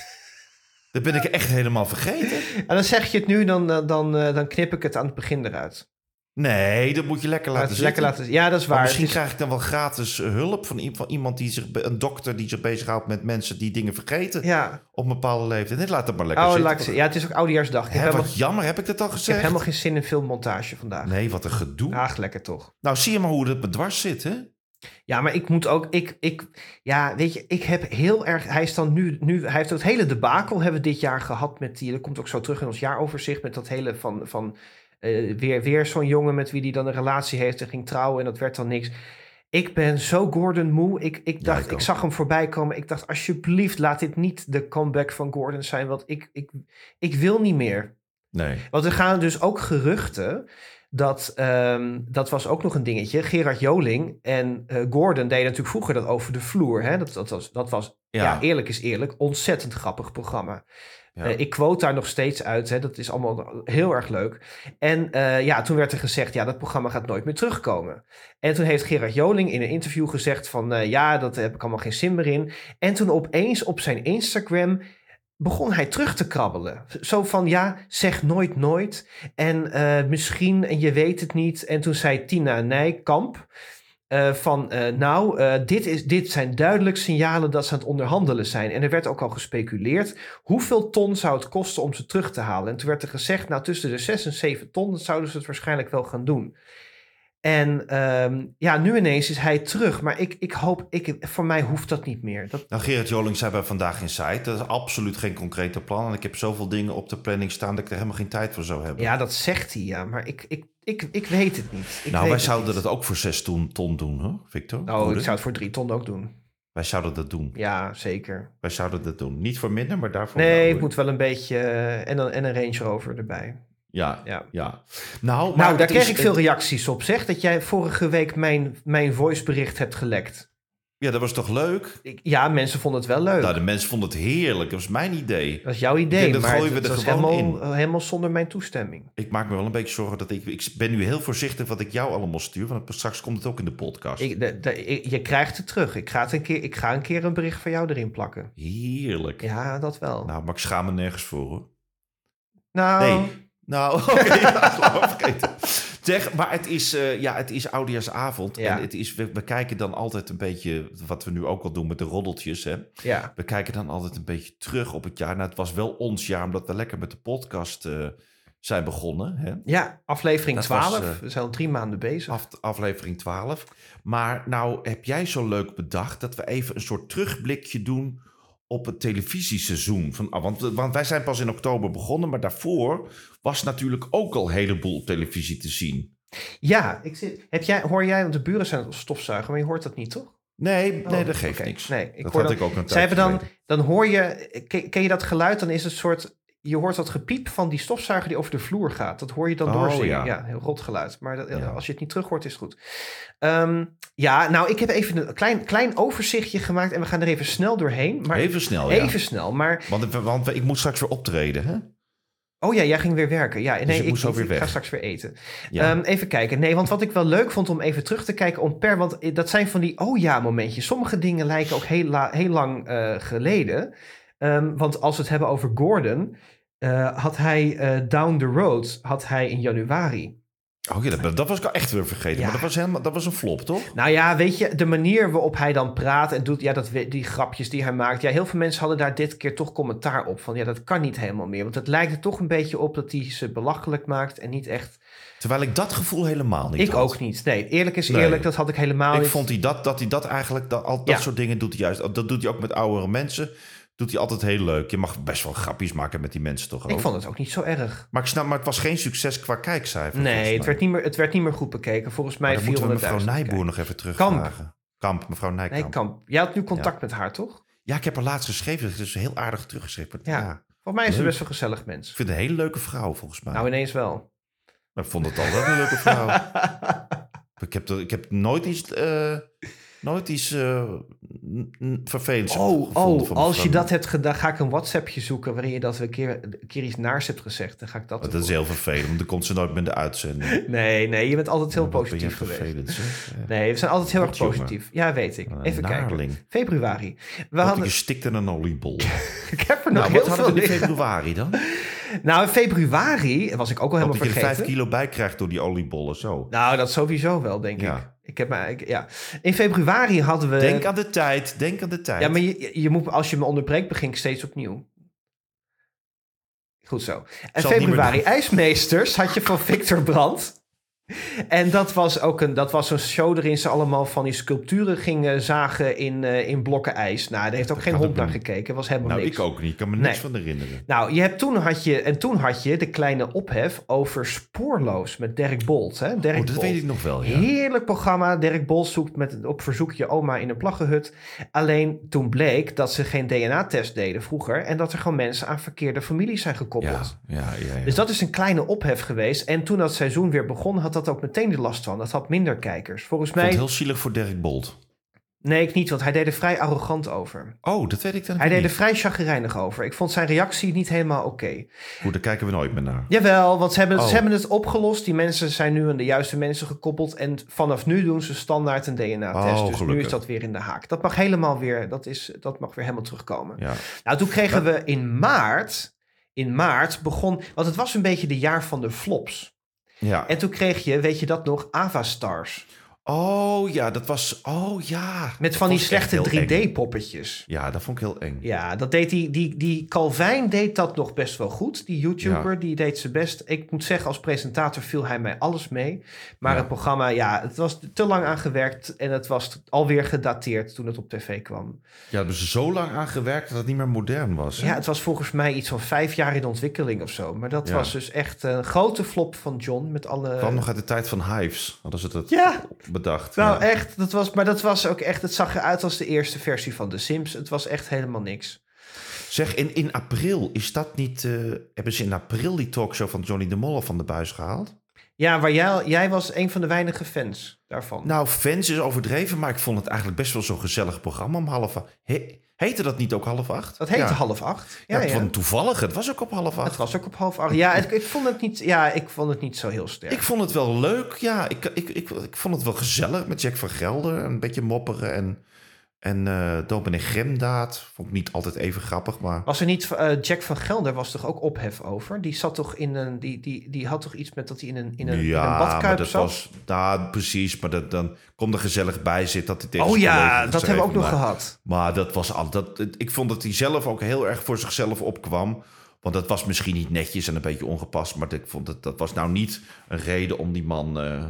Speaker 3: dat ben ik echt helemaal vergeten.
Speaker 2: En dan zeg je het nu, dan, dan, dan, eh, dan knip ik het aan het begin eruit.
Speaker 3: Nee, dat moet je lekker laten
Speaker 2: het lekker laten Ja, dat is
Speaker 3: Maar
Speaker 2: waar.
Speaker 3: misschien
Speaker 2: is-
Speaker 3: krijg ik dan wel gratis eh, hulp van, iemand die zich, een dokter die zich bezighoudt met mensen die dingen vergeten
Speaker 2: Ja,
Speaker 3: op een bepaalde leeftijd. Dit laat het maar lekker
Speaker 2: oh,
Speaker 3: zitten.
Speaker 2: laat ik ja, het is ook oudejaarsdag. Ik heb, helemaal,
Speaker 3: wat jammer, heb ik dat al
Speaker 2: ik heb
Speaker 3: gezegd?
Speaker 2: helemaal geen zin in filmmontage vandaag.
Speaker 3: Nee, wat een gedoe.
Speaker 2: Ach, lekker toch.
Speaker 3: Nou, zie je maar hoe het me dwars zit, hè?
Speaker 2: Ja, maar ik moet ook, ik, ik, ja, weet je, ik heb heel erg, hij is dan nu, nu hij heeft het hele debakel hebben we dit jaar gehad met die, dat komt ook zo terug in ons jaaroverzicht, met dat hele van, van eh, weer, weer zo'n jongen met wie die dan een relatie heeft en ging trouwen en dat werd dan niks. Ik ben zo Gordon moe. Ik, ik dacht,
Speaker 3: ik
Speaker 2: zag hem voorbij komen. Ik dacht, alsjeblieft, laat dit niet de comeback van Gordon zijn. Want ik, ik, ik wil niet meer.
Speaker 3: Nee.
Speaker 2: Want er gaan dus ook geruchten. Dat, ehm, dat was ook nog een dingetje. Gerard Joling en eh, Gordon deden natuurlijk vroeger dat over de vloer. Hè? Dat, dat was, dat was ja.
Speaker 3: Ja.
Speaker 2: eerlijk is eerlijk, ontzettend grappig programma.
Speaker 3: Ja.
Speaker 2: Eh, ik quote daar nog steeds uit. Hè? Dat is allemaal heel erg leuk. En eh, ja, toen werd er gezegd, ja, dat programma gaat nooit meer terugkomen. En toen heeft Gerard Joling in een interview gezegd van, ja, dat heb ik allemaal geen zin meer in. En toen opeens op zijn Instagram begon hij terug te krabbelen. Zo van, ja, zeg nooit nooit. En eh, misschien, en je weet het niet. En toen zei Tina Nijkamp eh, van, eh, nou, dit, is, dit zijn duidelijk signalen dat ze aan het onderhandelen zijn. En er werd ook al gespeculeerd, hoeveel ton zou het kosten om ze terug te halen? En toen werd er gezegd, nou, tussen de 6 en 7 ton, zouden ze het waarschijnlijk wel gaan doen. En ehm, ja, nu ineens is hij terug. Maar ik, ik hoop, ik, voor mij hoeft dat niet meer. Dat,
Speaker 3: Nou, Gerard Joling zei bij Vandaag in Site, dat is absoluut geen concrete plan. En ik heb zoveel dingen op de planning staan dat ik er helemaal geen tijd voor zou hebben.
Speaker 2: ja, dat zegt hij, ja. Maar ik, ik, ik, ik weet het niet. Ik
Speaker 3: nou, wij zouden dat ook voor zes ton, ton doen, hoor, Victor.
Speaker 2: Oh,
Speaker 3: Goede.
Speaker 2: ik zou het voor drie ton ook doen.
Speaker 3: Wij zouden dat doen.
Speaker 2: Ja, zeker.
Speaker 3: Wij zouden dat doen. Niet voor minder, maar daarvoor
Speaker 2: Nee, het moet wel een beetje... eh, en, een, en een Range Rover erbij.
Speaker 3: Ja,
Speaker 2: Ja.
Speaker 3: ja. Nou,
Speaker 2: Nou, daar kreeg
Speaker 3: is-
Speaker 2: ik veel reacties op, zeg. Dat jij vorige week mijn, mijn voicebericht hebt gelekt.
Speaker 3: Ja, dat was toch leuk?
Speaker 2: Ik, ja, mensen vonden het wel leuk.
Speaker 3: Nou, de mensen vonden het heerlijk. Dat was mijn idee.
Speaker 2: dat is jouw idee,
Speaker 3: denk, dat
Speaker 2: maar
Speaker 3: gooien we
Speaker 2: het
Speaker 3: er
Speaker 2: was
Speaker 3: gewoon
Speaker 2: helemaal, helemaal zonder mijn toestemming.
Speaker 3: Ik maak me wel een beetje zorgen dat ik... Ik ben nu heel voorzichtig wat ik jou allemaal stuur. Want straks komt het ook in de podcast.
Speaker 2: Ik, de, de- ik- je krijgt het terug. Ik ga, het een keer, ik ga een keer een bericht van jou erin plakken.
Speaker 3: Heerlijk.
Speaker 2: Ja, dat wel.
Speaker 3: Nou, maar ik schaam me nergens voor, hoor.
Speaker 2: nou,
Speaker 3: Nee. Nou, oké. ja, vergeten. Zeg, maar het is, eh ja, het is oudejaarsavond.
Speaker 2: Ja.
Speaker 3: En het is, we, we kijken dan altijd een beetje... Wat we nu ook al doen met de roddeltjes, hè.
Speaker 2: ja.
Speaker 3: We kijken dan altijd een beetje terug op het jaar. Nou, het was wel ons jaar, omdat we lekker met de podcast eh, zijn begonnen. Hè?
Speaker 2: ja, aflevering
Speaker 3: Dat
Speaker 2: 12.
Speaker 3: was,
Speaker 2: we zijn al drie maanden bezig.
Speaker 3: Af, aflevering 12. Maar nou heb jij zo leuk bedacht dat we even een soort terugblikje doen op het televisieseizoen. Van, ah, want, want wij zijn pas in oktober begonnen, maar daarvoor was natuurlijk ook al een heleboel op televisie te zien.
Speaker 2: Ja, ik zit, heb jij, hoor jij, want de buren zijn het stofzuigen, maar je hoort dat niet, toch?
Speaker 3: Nee, nee
Speaker 2: Oh,
Speaker 3: dat geeft niks.
Speaker 2: Nee, ik
Speaker 3: dat
Speaker 2: hoor
Speaker 3: had
Speaker 2: dan-
Speaker 3: ik ook een tijd
Speaker 2: hebben dan, dan hoor je, ken, ken je dat geluid? Dan is het soort, je hoort dat gepiep van die stofzuiger die over de vloer gaat. Dat hoor je dan
Speaker 3: Oh,
Speaker 2: doorzingen.
Speaker 3: ja.
Speaker 2: Ja. heel rot geluid. Maar dat,
Speaker 3: Ja.
Speaker 2: als je het niet terug hoort, is het goed. Ehm, ja, nou, ik heb even een klein, klein overzichtje gemaakt en we gaan er even snel doorheen. Maar
Speaker 3: Even snel, ja.
Speaker 2: even snel, maar
Speaker 3: Want, want ik moet straks weer optreden, hè?
Speaker 2: Oh ja, jij ging weer werken. Ja, nee,
Speaker 3: Dus ik
Speaker 2: ik,
Speaker 3: moest weer
Speaker 2: ik ga
Speaker 3: weg.
Speaker 2: straks weer eten.
Speaker 3: Ja.
Speaker 2: Ehm, even kijken. Nee, want wat ik wel leuk vond om even terug te kijken om per... Want dat zijn van die oh ja momentjes. Sommige dingen lijken ook heel, la- heel lang eh, geleden. Ehm, want als we het hebben over Gordon... eh, had hij eh, Down the Road had hij in januari.
Speaker 3: Oh ja, dat, dat was ik al echt weer vergeten.
Speaker 2: Ja.
Speaker 3: Maar dat was, helemaal, dat was een flop, toch?
Speaker 2: Nou ja, weet je, de manier waarop hij dan praat en doet, ja, dat, die grapjes die hij maakt. Ja, heel veel mensen hadden daar dit keer toch commentaar op. Van ja, dat kan niet helemaal meer. Want het lijkt er toch een beetje op dat hij ze belachelijk maakt en niet echt.
Speaker 3: Terwijl ik dat gevoel helemaal niet
Speaker 2: ik
Speaker 3: had.
Speaker 2: ook niet. Nee, eerlijk is
Speaker 3: Nee.
Speaker 2: eerlijk, dat had ik helemaal
Speaker 3: Ik
Speaker 2: niet.
Speaker 3: vond hij dat, dat hij dat eigenlijk, dat, al dat
Speaker 2: Ja.
Speaker 3: soort dingen doet hij juist. Dat doet hij ook met oudere mensen. Doet hij altijd heel leuk. Je mag best wel grapjes maken met die mensen toch ook.
Speaker 2: ik vond het ook niet zo erg.
Speaker 3: Maar ik snap, maar het was geen succes qua kijkcijfer. volgens
Speaker 2: Nee, het werd, niet meer, het werd niet meer goed bekeken. Volgens mij
Speaker 3: moeten we mevrouw
Speaker 2: 400.000
Speaker 3: Nijboer nog even terugvragen. Kamp. mevrouw Nijkamp.
Speaker 2: Nee, Kamp. Jij had nu contact met haar, toch?
Speaker 3: Ja, ik heb haar laatst geschreven. Het is heel aardig teruggeschreven.
Speaker 2: Ja.
Speaker 3: Ja.
Speaker 2: Volgens mij is ze best wel gezellig mens.
Speaker 3: Ik vind het een hele leuke vrouw, volgens mij.
Speaker 2: Nou, ineens wel.
Speaker 3: Maar ik vond het al wel een leuke vrouw. ik, heb, er- ik heb nooit iets, eh, nooit iets n- vervelends
Speaker 2: Oh, oh
Speaker 3: van
Speaker 2: als je dat hebt gedaan, ga ik een WhatsAppje zoeken waarin je dat een keer, een keer iets naars hebt gezegd. Dan ga ik dat.
Speaker 3: Oh, dat is heel vervelend, want dan komt ze nooit met de uitzending.
Speaker 2: Nee, nee, je bent altijd heel positief geweest. Nee, we zijn altijd heel erg positief. Ja, weet ik. Even
Speaker 3: naarling.
Speaker 2: kijken. Februari. We hadden,
Speaker 3: je stikt in een oliebol.
Speaker 2: ik heb er nog
Speaker 3: nou,
Speaker 2: heel
Speaker 3: wat hadden
Speaker 2: veel
Speaker 3: in februari dan?
Speaker 2: Nou, in februari was ik ook al helemaal
Speaker 3: Dat je er
Speaker 2: vergeten.
Speaker 3: vijf kilo bij krijgt door die oliebollen, zo.
Speaker 2: Nou, dat sowieso wel, denk
Speaker 3: Ja.
Speaker 2: ik. Ik heb maar, ik, ja. In februari hadden we.
Speaker 3: Denk aan de tijd, denk aan de tijd.
Speaker 2: Ja, maar je, je moet, als je me onderbreekt, begin ik steeds opnieuw. Goed zo. En februari. IJsmeesters had je van Victor Brandt. En dat was ook een, dat was een show waarin ze allemaal van die sculpturen gingen zagen in, eh, in blokken ijs. Nou, daar heeft ook geen hond naar gekeken. was helemaal
Speaker 3: nou,
Speaker 2: niks.
Speaker 3: ik ook niet. Ik kan me niks
Speaker 2: Nee.
Speaker 3: van herinneren.
Speaker 2: Nou, je hebt, toen had je, en toen had je de kleine ophef over Spoorloos met Dirk Bolt. Hè? Dirk
Speaker 3: Oh, dat
Speaker 2: Bolt.
Speaker 3: weet ik nog wel, ja.
Speaker 2: Heerlijk programma. Dirk Bolt zoekt met, op verzoek je oma in een plaggenhut. Alleen toen bleek dat ze geen DNA-test deden vroeger. En dat er gewoon mensen aan verkeerde families zijn
Speaker 3: Ja,
Speaker 2: gekoppeld.
Speaker 3: ja, ja. ja.
Speaker 2: Dus dat is een kleine ophef geweest. En toen dat seizoen weer begon, had dat ook meteen de last van. Dat had minder kijkers. Volgens
Speaker 3: Ik vond
Speaker 2: mij...
Speaker 3: het heel zielig voor Dirk Bolt.
Speaker 2: Nee, ik niet, want hij deed er vrij arrogant over.
Speaker 3: Oh, dat weet ik dan
Speaker 2: Hij deed er
Speaker 3: niet.
Speaker 2: vrij chagrijnig over. Ik vond zijn reactie niet helemaal oké.
Speaker 3: Goed, daar kijken we nooit meer naar.
Speaker 2: Jawel, want ze hebben,
Speaker 3: Oh.
Speaker 2: ze hebben het opgelost. Die mensen zijn nu aan de juiste mensen gekoppeld. En vanaf nu doen ze standaard een DNA-test.
Speaker 3: Oh,
Speaker 2: dus nu is dat weer in de haak. Dat mag helemaal weer, dat, is, dat mag weer helemaal terugkomen.
Speaker 3: Ja.
Speaker 2: Nou, toen kregen we in maart, in maart begon, want het was een beetje de jaar van de flops.
Speaker 3: Ja.
Speaker 2: En toen kreeg je, weet je dat nog, Avastars.
Speaker 3: Oh ja, dat was... Oh ja.
Speaker 2: Met van die slechte
Speaker 3: heel eng.
Speaker 2: 3D-poppetjes.
Speaker 3: Ja, dat vond ik heel eng.
Speaker 2: Ja, dat deed die, die, die Calvijn deed dat nog best wel goed. Die YouTuber,
Speaker 3: Ja.
Speaker 2: die deed zijn best. Ik moet zeggen, als presentator viel hij mij alles mee. Maar
Speaker 3: Ja.
Speaker 2: het programma, ja, het was te lang aan gewerkt. En het was alweer gedateerd toen het op tv kwam.
Speaker 3: Ja, ze zo lang aan gewerkt dat het niet meer modern was. hè?
Speaker 2: Ja, het was volgens mij iets van vijf jaar in ontwikkeling of zo. Maar dat
Speaker 3: Ja.
Speaker 2: was dus echt een grote flop van John met alle...
Speaker 3: kwam nog uit de tijd van Hives. Hadden ze dat
Speaker 2: Ja,
Speaker 3: bedacht.
Speaker 2: nou
Speaker 3: ja.
Speaker 2: echt. Dat was, maar dat was ook echt, het zag eruit als de eerste versie van The Sims. Het was echt helemaal niks.
Speaker 3: Zeg, in, in april, is dat niet... eh, hebben ze in april die talkshow van Johnny de Mol van de buis gehaald?
Speaker 2: Ja, waar jij, jij was een van de weinige fans daarvan.
Speaker 3: Nou, fans is overdreven, maar ik vond het eigenlijk best wel zo'n gezellig programma om half. He- heette dat niet ook half acht?
Speaker 2: dat heette
Speaker 3: ja.
Speaker 2: half acht.
Speaker 3: Ja,
Speaker 2: Ja, ja.
Speaker 3: toevallig. Het was ook op half acht.
Speaker 2: Het was ook op half acht. Ja, ik, ik, vond het niet, ja, ik vond het niet zo heel sterk.
Speaker 3: Ik vond het wel leuk. Ja, ik, ik, ik, ik vond het wel gezellig met Jack van Gelder. Een beetje mopperen en, en eh dominee Gremdaad. Vond ik niet altijd even grappig, maar...
Speaker 2: Was er niet, eh, Jack van Gelder was toch ook ophef over? Die zat toch in een, die, die, die had toch iets met dat hij in een, in een, in een
Speaker 3: ja, maar
Speaker 2: badkuip
Speaker 3: dat
Speaker 2: zat?
Speaker 3: was... Nou, precies. Maar dat, dan komt er gezellig bij zit dat hij tegen
Speaker 2: oh ja, dat hebben we ook nog
Speaker 3: maar-
Speaker 2: gehad.
Speaker 3: Maar dat was al. Dat, ik vond dat hij zelf ook heel erg voor zichzelf opkwam. Want dat was misschien niet netjes en een beetje ongepast. Maar ik vond dat, dat was nou niet een reden om die man. eh,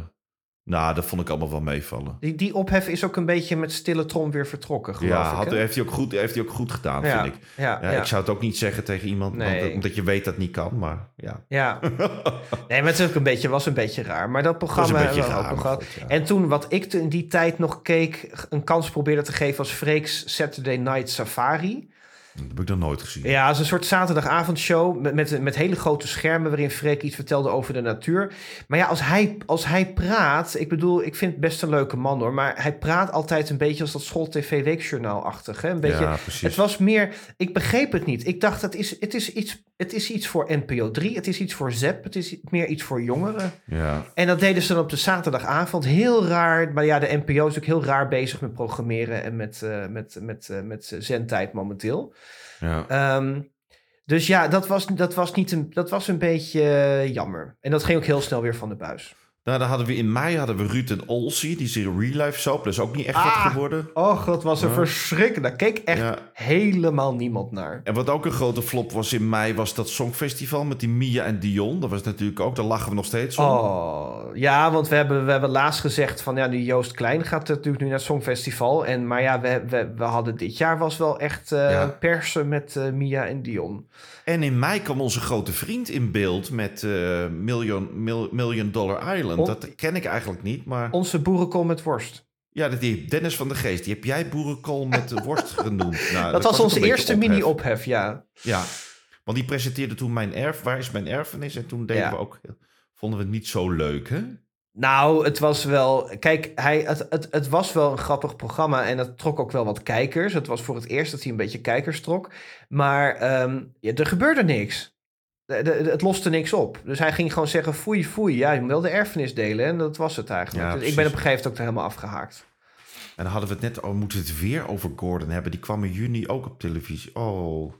Speaker 3: nou, dat vond ik allemaal wel meevallen.
Speaker 2: Die, die ophef is ook een beetje met stille trom weer vertrokken, geloof
Speaker 3: Ja,
Speaker 2: ik.
Speaker 3: had,
Speaker 2: hè?
Speaker 3: heeft, hij ook goed, heeft hij ook goed gedaan,
Speaker 2: ja,
Speaker 3: vind ik.
Speaker 2: Ja.
Speaker 3: Ik zou het ook niet zeggen tegen iemand,
Speaker 2: Nee.
Speaker 3: want, omdat je weet dat het niet kan. Maar ja,
Speaker 2: Ja. Nee, maar het is ook een beetje, was een beetje raar. Maar dat programma hebben we ook nog gehad. En toen, wat ik in die tijd nog keek, een kans probeerde te geven, was Freek's Saturday Night Safari.
Speaker 3: Dat heb ik nog nooit gezien.
Speaker 2: Ja, is een soort zaterdagavondshow met, met, met hele grote schermen waarin Freek iets vertelde over de natuur. Maar ja, als hij, als hij praat, ik bedoel, ik vind het best een leuke man hoor, maar hij praat altijd een beetje als dat school-tv-weekjournaal-achtig. Hè? Een beetje,
Speaker 3: Ja, precies.
Speaker 2: het was meer, ik begreep het niet. Ik dacht, het is, het is iets, Het is iets voor NPO 3, het is iets voor ZEP, het is meer iets voor jongeren.
Speaker 3: Ja.
Speaker 2: En dat deden ze dan op de zaterdagavond. Heel raar, maar ja, de NPO is ook heel raar bezig met programmeren en met, eh, met, met, eh, met zendtijd momenteel.
Speaker 3: ja.
Speaker 2: Ehm, dus ja, dat was, dat, was niet een, dat was een beetje eh, jammer. En dat ging ook heel snel weer van de buis.
Speaker 3: Nou, dan hadden we in mei hadden we Ruud en Olsie, die zijn real life soap. Dat is ook niet echt
Speaker 2: Ah.
Speaker 3: wat geworden.
Speaker 2: Och, dat was een
Speaker 3: Ja.
Speaker 2: verschrikkelijk. Daar keek echt
Speaker 3: Ja.
Speaker 2: helemaal niemand naar.
Speaker 3: En wat ook een grote flop was in mei, was dat Songfestival met die Mia en Dion. Dat was natuurlijk ook, daar lachen we nog steeds om.
Speaker 2: Oh, ja, want we hebben, we hebben laatst gezegd van ja, nu Joost Klein gaat natuurlijk nu naar het Songfestival. En, maar ja, we, we, we hadden dit jaar was wel echt eh,
Speaker 3: Ja.
Speaker 2: persen met eh, Mia en Dion.
Speaker 3: En in mei kwam onze grote vriend in beeld met eh, Million, Mil- Million Dollar Island.
Speaker 2: On-
Speaker 3: Dat ken ik eigenlijk niet, maar...
Speaker 2: Onze boerenkool met worst.
Speaker 3: Ja, dat die Dennis van de Geest, die heb jij boerenkool met de worst genoemd. Nou,
Speaker 2: dat was onze eerste
Speaker 3: ophef.
Speaker 2: mini-ophef, ja.
Speaker 3: Ja, want die presenteerde toen Mijn Erf, Waar is Mijn Erfenis? En toen deden
Speaker 2: Ja.
Speaker 3: we ook, vonden we het niet zo leuk, hè?
Speaker 2: Nou, het was wel. Kijk, hij, het, het, het was wel een grappig programma en het trok ook wel wat kijkers. Het was voor het eerst dat hij een beetje kijkers trok. Maar ehm, ja, er gebeurde niks. De- de- het loste niks op. Dus hij ging gewoon zeggen: foei, foei. Ja, je moet wel de erfenis delen. En dat was het eigenlijk.
Speaker 3: Ja,
Speaker 2: dus ik ben op een gegeven moment ook er helemaal afgehaakt.
Speaker 3: En dan hadden we het net, oh, moeten we het weer over Gordon hebben? Die kwam in juni ook op televisie. Oh,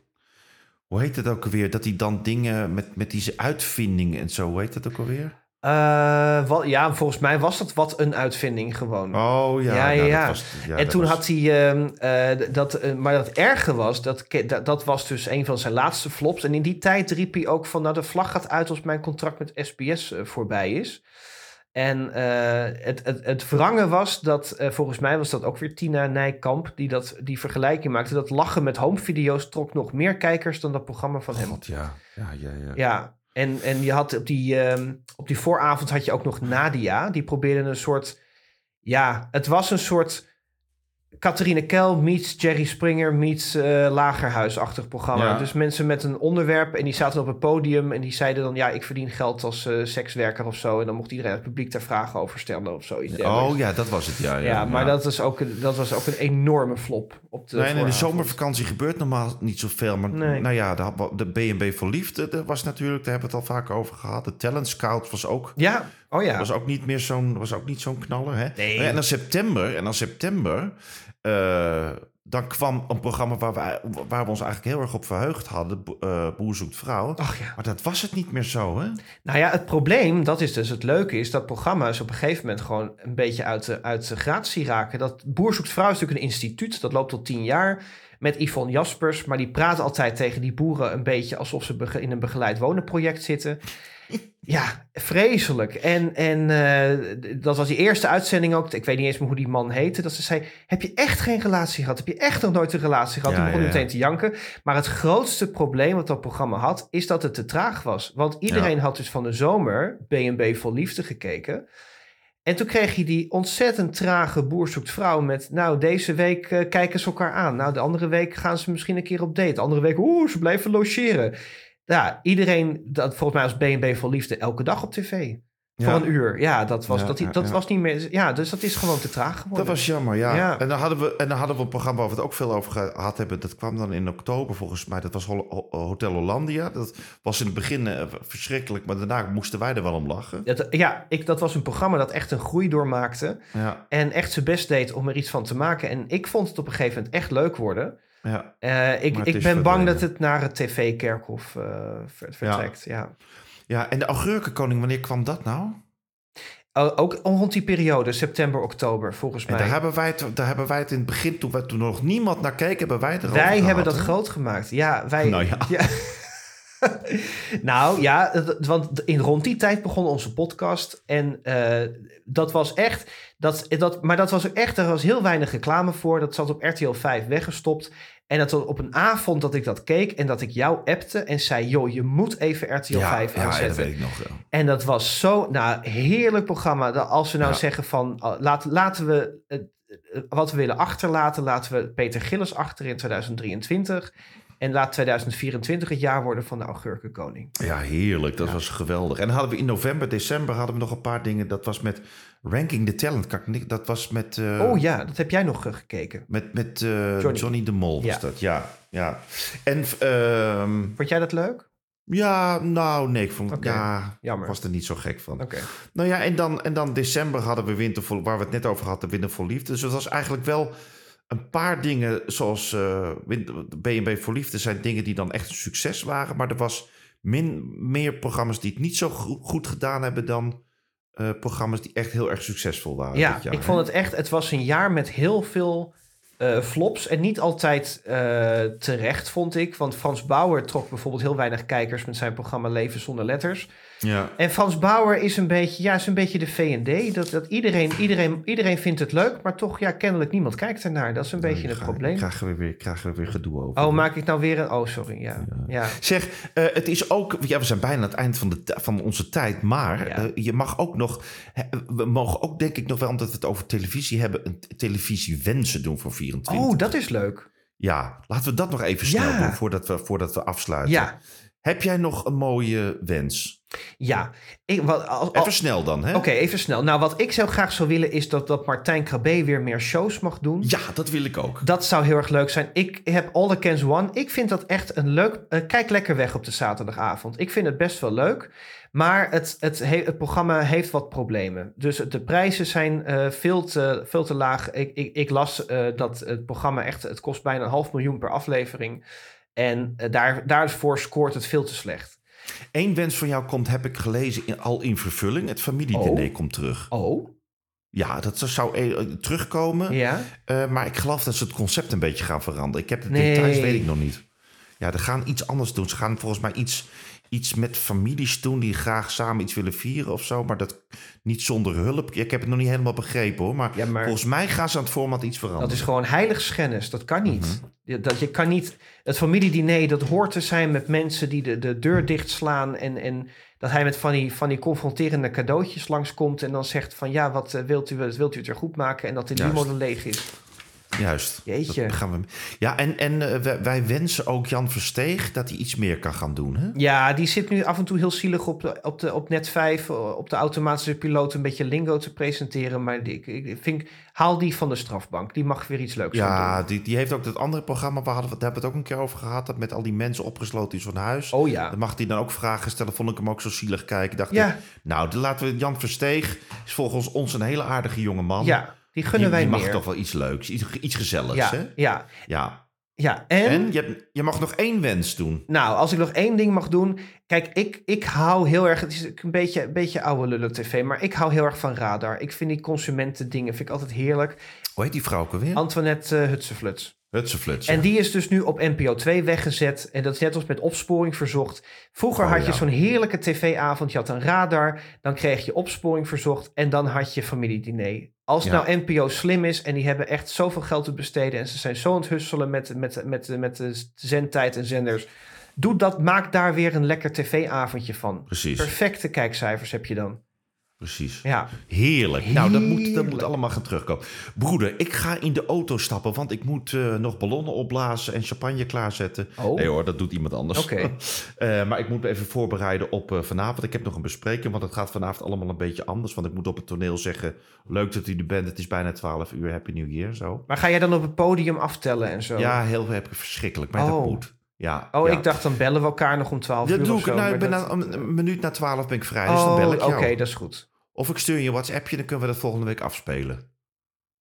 Speaker 3: hoe heet het ook alweer? Dat hij dan dingen met, met deze uitvindingen en zo, hoe heet dat ook alweer?
Speaker 2: Eh, wat, ja, volgens mij was dat wat een uitvinding gewoon.
Speaker 3: Oh ja,
Speaker 2: Ja, ja,
Speaker 3: nou,
Speaker 2: ja.
Speaker 3: Dat was, ja,
Speaker 2: en toen
Speaker 3: was-
Speaker 2: had hij, ehm, eh, dat, eh, maar dat erge was, dat, dat, dat was dus een van zijn laatste flops. En in die tijd riep hij ook van, nou de vlag gaat uit als mijn contract met SBS voorbij is. En eh, het, het, het wrange was dat, volgens mij was dat ook weer Tina Nijkamp, die dat, die vergelijking maakte. Dat lachen met homevideo's trok nog meer kijkers dan dat programma van hem.
Speaker 3: God, ja. Ja, ja, ja.
Speaker 2: Ja, en, en je had op die, ehm, op die vooravond had je ook nog Nadia. Die probeerde een soort... Ja, het was een soort... Catharine Kel meets Jerry Springer meets eh Lagerhuisachtig programma.
Speaker 3: Ja.
Speaker 2: Dus mensen met een onderwerp en die zaten op het podium... en die zeiden dan, ja, ik verdien geld als eh, sekswerker of zo. En dan mocht iedereen het publiek daar vragen over stellen of zoiets.
Speaker 3: Oh ja, dat was het, ja.
Speaker 2: ja,
Speaker 3: Ja,
Speaker 2: maar Dat, is ook, dat was ook een enorme flop op de
Speaker 3: Nee, en in de zomervakantie gebeurt normaal niet zoveel. Maar
Speaker 2: Nee.
Speaker 3: nou ja, de, de B&B voor Liefde dat was natuurlijk, daar hebben we het al vaak over gehad. De Talent Scout was ook,
Speaker 2: Ja, oh ja.
Speaker 3: was ook niet meer zo'n, was ook niet zo'n knaller. Hè?
Speaker 2: Nee.
Speaker 3: En dan september, en dan september, eh, dan kwam een programma waar we, waar we ons eigenlijk heel erg op verheugd hadden. Eh, Boer zoekt vrouw.
Speaker 2: Ach ja.
Speaker 3: Maar dat was het niet meer zo, hè?
Speaker 2: Nou ja, het probleem, dat is dus het leuke, is dat programma's op een gegeven moment gewoon een beetje uit de, uit de gratie raken. Dat Boer zoekt vrouw is natuurlijk een instituut, dat loopt tot tien jaar. Met Yvonne Jaspers, maar die praat altijd tegen die boeren een beetje alsof ze in een begeleid wonenproject zitten. Ja, vreselijk. En, en eh, dat was die eerste uitzending ook. Ik weet niet eens meer hoe die man heette. Dat ze zei: Heb je echt geen relatie gehad? Heb je echt nog nooit een relatie gehad?
Speaker 3: Ja,
Speaker 2: Toen begon
Speaker 3: ja,
Speaker 2: meteen te janken. Maar het grootste probleem wat dat programma had, is dat het te traag was. Want iedereen had dus van de zomer B&B vol liefde gekeken. En toen kreeg je die ontzettend trage boer zoekt vrouw met... nou, deze week eh, kijken ze elkaar aan. Nou, de andere week gaan ze misschien een keer op date. De andere week, oeh, ze blijven logeren. Ja, iedereen, dat volgens mij was B&B vol liefde elke dag op tv. Voor een uur. Ja, dat was,
Speaker 3: Ja,
Speaker 2: dat,
Speaker 3: ja,
Speaker 2: dat
Speaker 3: ja.
Speaker 2: was niet meer... Ja, dus dat is gewoon te traag geworden.
Speaker 3: Dat was jammer, ja.
Speaker 2: Ja.
Speaker 3: En, dan hadden we, en dan hadden we een programma waar we het ook veel over gehad hebben. Dat kwam dan in oktober volgens mij. Dat was Hotel Hollandia. Dat was in het begin eh, verschrikkelijk, maar daarna moesten wij er wel om lachen.
Speaker 2: Dat, ja, ik, dat was een programma dat echt een groei doormaakte.
Speaker 3: Ja,
Speaker 2: En echt zijn best deed om er iets van te maken. En ik vond het op een gegeven moment echt leuk worden.
Speaker 3: Ja.
Speaker 2: Eh, ik ik ben bang
Speaker 3: verdwenen.
Speaker 2: dat het naar het tv-kerkhof eh, ver- vertrekt. Ja.
Speaker 3: ja, en de augurkenkoning, wanneer kwam dat nou?
Speaker 2: O- Ook rond die periode, september, oktober, volgens
Speaker 3: En
Speaker 2: mij.
Speaker 3: daar hebben, wij het, daar hebben wij het in het begin, toen, we, toen nog niemand naar keek, hebben wij het
Speaker 2: Wij
Speaker 3: gehad,
Speaker 2: hebben dat groot gemaakt. Ja, wij.
Speaker 3: Nou ja.
Speaker 2: nou ja, want in rond die tijd begon onze podcast. En eh, dat was echt. Dat, dat, maar dat was ook echt. Er was heel weinig reclame voor. Dat zat op RTL 5 weggestopt. En dat op een avond dat ik dat keek. En dat ik jou appte. En zei: Joh, je moet even RTL
Speaker 3: Ja,
Speaker 2: 5
Speaker 3: ja, ja, dat
Speaker 2: aanzetten.
Speaker 3: weet ik nog. Ja.
Speaker 2: En dat was zo, nou, heerlijk programma. Als we nou
Speaker 3: Ja.
Speaker 2: zeggen van, laat, laten we eh, wat we willen achterlaten, laten we Peter Gillis achter in 2023. En laat 2024 het jaar worden van de augurkenkoning.
Speaker 3: Ja, heerlijk. Dat was geweldig. En hadden we in november, december hadden we nog een paar dingen. Dat was met Ranking the Talent. Dat was met... eh,
Speaker 2: oh ja, dat heb jij nog eh, gekeken.
Speaker 3: Met, met eh,
Speaker 2: Johnny.
Speaker 3: Johnny. de Mol was
Speaker 2: Ja.
Speaker 3: dat, ja. ja. En ehm,
Speaker 2: Vond jij dat leuk?
Speaker 3: Ja, nou nee, ik vond
Speaker 2: Oké,
Speaker 3: ja,
Speaker 2: jammer.
Speaker 3: was er niet zo gek van.
Speaker 2: Oké.
Speaker 3: Nou ja, en dan, en dan december hadden we Winter voor, waar we het net over hadden, Winter voor Liefde. Dus het was eigenlijk wel een paar dingen zoals eh Win- B&B voor Liefde zijn dingen die dan echt een succes waren. Maar er was min, meer programma's die het niet zo go- goed gedaan hebben dan eh, programma's die echt heel erg succesvol waren.
Speaker 2: Ja,
Speaker 3: dit jaar,
Speaker 2: ik
Speaker 3: hè?
Speaker 2: vond het echt... Het was een jaar met heel veel eh, flops. En niet altijd eh, terecht, vond ik. Want Frans Bauer trok bijvoorbeeld heel weinig kijkers... met zijn programma Leven zonder letters.
Speaker 3: Ja.
Speaker 2: En Frans Bauer is een beetje, ja, is een beetje de V&D. Dat, dat iedereen, iedereen, iedereen vindt het leuk, maar toch, ja, kennelijk niemand kijkt ernaar. Dat is een beetje het probleem.
Speaker 3: Krijgen we weer, krijgen we weer gedoe over.
Speaker 2: Oh, maak ik nou weer een... Oh, sorry, ja. ja.
Speaker 3: Zeg, eh, het is ook. Ja, we zijn bijna aan het eind van, de, van onze tijd. Maar
Speaker 2: Ja.
Speaker 3: eh, je mag ook nog. We mogen ook, denk ik, nog wel, omdat we het over televisie hebben. een televisiewensen doen voor 24.
Speaker 2: Oh, dat is leuk.
Speaker 3: Ja, laten we dat nog even snel doen voordat we, voordat we afsluiten.
Speaker 2: Ja,
Speaker 3: Heb jij nog een mooie wens?
Speaker 2: Ja. Ik, wat, als, als-
Speaker 3: Even snel dan?
Speaker 2: Oké, even snel. Nou, wat ik zo graag zou willen is dat, dat Martijn Krabbe weer meer shows mag doen.
Speaker 3: Ja, dat wil ik ook.
Speaker 2: Dat zou heel erg leuk zijn. Ik heb All the Cans One. Ik vind dat echt een leuk... eh, kijk lekker weg op de zaterdagavond. Ik vind het best wel leuk. Maar het, het, he- het programma heeft wat problemen. Dus de prijzen zijn eh, veel, te, veel te laag. Ik, ik, ik las eh, dat het programma echt... Het kost bijna een half miljoen per aflevering. En daar, daarvoor scoort het veel te slecht.
Speaker 3: Eén wens van jou komt, heb ik gelezen, in, al in vervulling. Het familiediner
Speaker 2: Oh.
Speaker 3: komt terug.
Speaker 2: Oh?
Speaker 3: Ja, dat zou eh, terugkomen.
Speaker 2: Ja?
Speaker 3: Eh, maar ik geloof dat ze het concept een beetje gaan veranderen. Ik heb de
Speaker 2: Nee.
Speaker 3: details, weet ik nog niet. Ja, ze gaan iets anders doen. Ze gaan volgens mij iets, iets met families doen die graag samen iets willen vieren of zo. Maar dat niet zonder hulp. Ik heb het nog niet helemaal begrepen hoor. Maar,
Speaker 2: Ja, maar-
Speaker 3: volgens mij gaan ze aan het format iets veranderen.
Speaker 2: Dat is gewoon heiligschennis. Dat kan niet.
Speaker 3: Mhm.
Speaker 2: Je- Dat, je kan niet. Het familiediner, dat hoort te zijn met mensen die de, de deur dichtslaan. En, en dat hij met van die, van die confronterende cadeautjes langskomt. En dan zegt van ja, wat eh, wilt u, wilt u het weer goed maken? En dat de limo er leeg is.
Speaker 3: Juist.
Speaker 2: Jeetje.
Speaker 3: Dat gaan we... Ja, en, en eh, wij, wensen ook Jan Versteeg dat hij iets meer kan gaan doen. Hè?
Speaker 2: Ja, die zit nu af en toe heel zielig op, de, op, de, op net 5, op de automatische piloot, een beetje lingo te presenteren. Maar die, ik, ik vind, haal die van de strafbank. Die mag weer iets leuks
Speaker 3: Ja,
Speaker 2: doen.
Speaker 3: die, die heeft ook dat andere programma, waar hadden we, daar hebben we het ook een keer over gehad, dat met al die mensen opgesloten in zo'n huis.
Speaker 2: Oh ja.
Speaker 3: Dan mag hij dan ook vragen stellen. Vond ik hem ook zo zielig kijken. Dacht
Speaker 2: Ja.
Speaker 3: ik, nou, dan laten we Jan Versteeg. Is volgens ons een hele aardige jonge man.
Speaker 2: Ja, die
Speaker 3: die,
Speaker 2: gunnen wij
Speaker 3: die mag
Speaker 2: meer.
Speaker 3: toch wel iets leuks, iets, iets gezelligs.
Speaker 2: ja,
Speaker 3: Hè?
Speaker 2: ja,
Speaker 3: Ja.
Speaker 2: ja.
Speaker 3: En, je, je mag nog één wens doen.
Speaker 2: Nou, als ik nog één ding mag doen. Kijk, ik, ik hou heel erg. Het is een beetje, een beetje oude lullen tv. Maar ik hou heel erg van radar. Ik vind die consumentendingen vind ik altijd heerlijk.
Speaker 3: Hoe heet die vrouw ook alweer?
Speaker 2: Antoinette uh, Hutsefluts. En die is dus nu op NPO 2 weggezet. En dat is net als met opsporing verzocht. Vroeger
Speaker 3: Oh,
Speaker 2: had je
Speaker 3: ja.
Speaker 2: zo'n heerlijke tv-avond. Je had een radar. Dan kreeg je opsporing verzocht. En dan had je familiediner. Als
Speaker 3: Ja.
Speaker 2: nou NPO slim is en die hebben echt zoveel geld te besteden. En ze zijn zo aan het husselen met, met, met, met de zendtijd en zenders. Doe dat, maak daar weer een lekker tv-avondje van.
Speaker 3: Precies,
Speaker 2: Perfecte kijkcijfers heb je dan.
Speaker 3: Precies.
Speaker 2: Ja.
Speaker 3: Heerlijk. Nou, dat moet, dat moet allemaal gaan terugkomen. Broeder, ik ga in de auto stappen, want ik moet eh, nog ballonnen opblazen en champagne klaarzetten.
Speaker 2: Oh.
Speaker 3: Nee hoor, dat doet iemand anders.
Speaker 2: Oké.
Speaker 3: Eh, maar ik moet me even voorbereiden op eh, vanavond. Ik heb nog een bespreking, want het gaat vanavond allemaal een beetje anders. Want ik moet op het toneel zeggen, leuk dat u er bent. Het is bijna 12 uur, Happy New Year, zo.
Speaker 2: Maar ga jij dan op het podium aftellen en zo?
Speaker 3: Ja, heel heb ik verschrikkelijk, maar
Speaker 2: Oh.
Speaker 3: dat moet. Ja,
Speaker 2: Oh,
Speaker 3: ja.
Speaker 2: ik dacht dan bellen we elkaar nog om 12
Speaker 3: Dat
Speaker 2: uur
Speaker 3: doe
Speaker 2: of
Speaker 3: ik.
Speaker 2: zo.
Speaker 3: Nou, ik ben
Speaker 2: dat-
Speaker 3: na- een, een minuut na 12 ben ik vrij, dus dan
Speaker 2: Oh,
Speaker 3: bel ik
Speaker 2: oké, dat is goed.
Speaker 3: Of ik stuur je een WhatsAppje, dan kunnen we dat volgende week afspelen.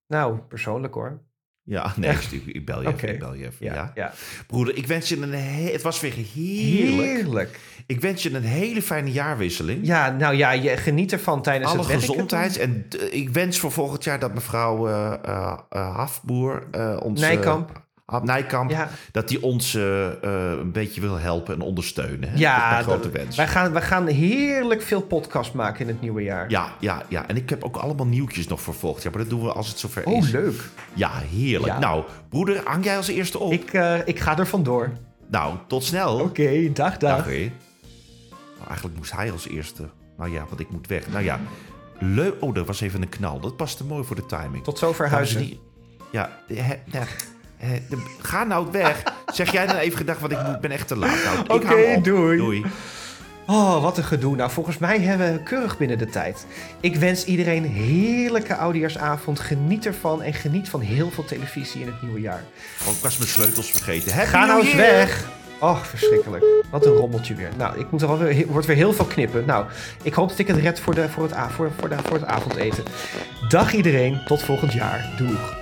Speaker 2: Nou, persoonlijk hoor.
Speaker 3: Ja, nee, ik, bel je even. Ik bel je even ja.
Speaker 2: Ja, ja.
Speaker 3: Broeder, ik wens je een... he- het was weer heerlijk.
Speaker 2: Heerlijk.
Speaker 3: Ik wens je een hele fijne jaarwisseling.
Speaker 2: Ja, nou ja, je geniet ervan tijdens
Speaker 3: Alle
Speaker 2: het werken.
Speaker 3: gezondheid. En ik wens voor volgend jaar dat mevrouw eh, Hafboer... ons,
Speaker 2: Nijkamp.
Speaker 3: Nijkamp,
Speaker 2: Ja.
Speaker 3: dat die ons eh, eh, een beetje wil helpen en ondersteunen. Hè?
Speaker 2: Ja,
Speaker 3: dat grote wens.
Speaker 2: Wij gaan, wij gaan heerlijk veel podcast maken in het nieuwe jaar.
Speaker 3: Ja, ja, ja. En ik heb ook allemaal nieuwtjes nog voor volgend jaar. Maar dat doen we als het zover
Speaker 2: Oh,
Speaker 3: is.
Speaker 2: leuk.
Speaker 3: Ja, heerlijk.
Speaker 2: Ja.
Speaker 3: Nou, broeder, hang jij als eerste op?
Speaker 2: Ik, eh, ik ga er vandoor.
Speaker 3: Nou, tot snel.
Speaker 2: Oké, dag, dag.
Speaker 3: Dag. Nou, eigenlijk moest hij als eerste. Nou ja, want ik moet weg. Nou ja, leuk. Oh, dat was even een knal. Dat paste mooi voor de timing.
Speaker 2: Tot zover huizen.
Speaker 3: Ja, he- he- de- ga nou weg. Zeg jij dan even gedacht, want ik ben echt te laat. Nou,
Speaker 2: Oké, doei.
Speaker 3: Doei.
Speaker 2: Oh, wat een gedoe. Nou, volgens mij hebben we keurig binnen de tijd. Ik wens iedereen heerlijke oudejaarsavond. Geniet ervan en geniet van heel veel televisie in het nieuwe jaar.
Speaker 3: Oh, ik was mijn sleutels vergeten. Happy
Speaker 2: Ga nou eens weg. Oh, verschrikkelijk. Wat een rommeltje weer. Nou, ik moet er alweer, wordt weer heel veel knippen. Nou, ik hoop dat ik het red voor, de, voor, het, voor, voor, de, voor het avondeten. Dag iedereen, tot volgend jaar. Doeg.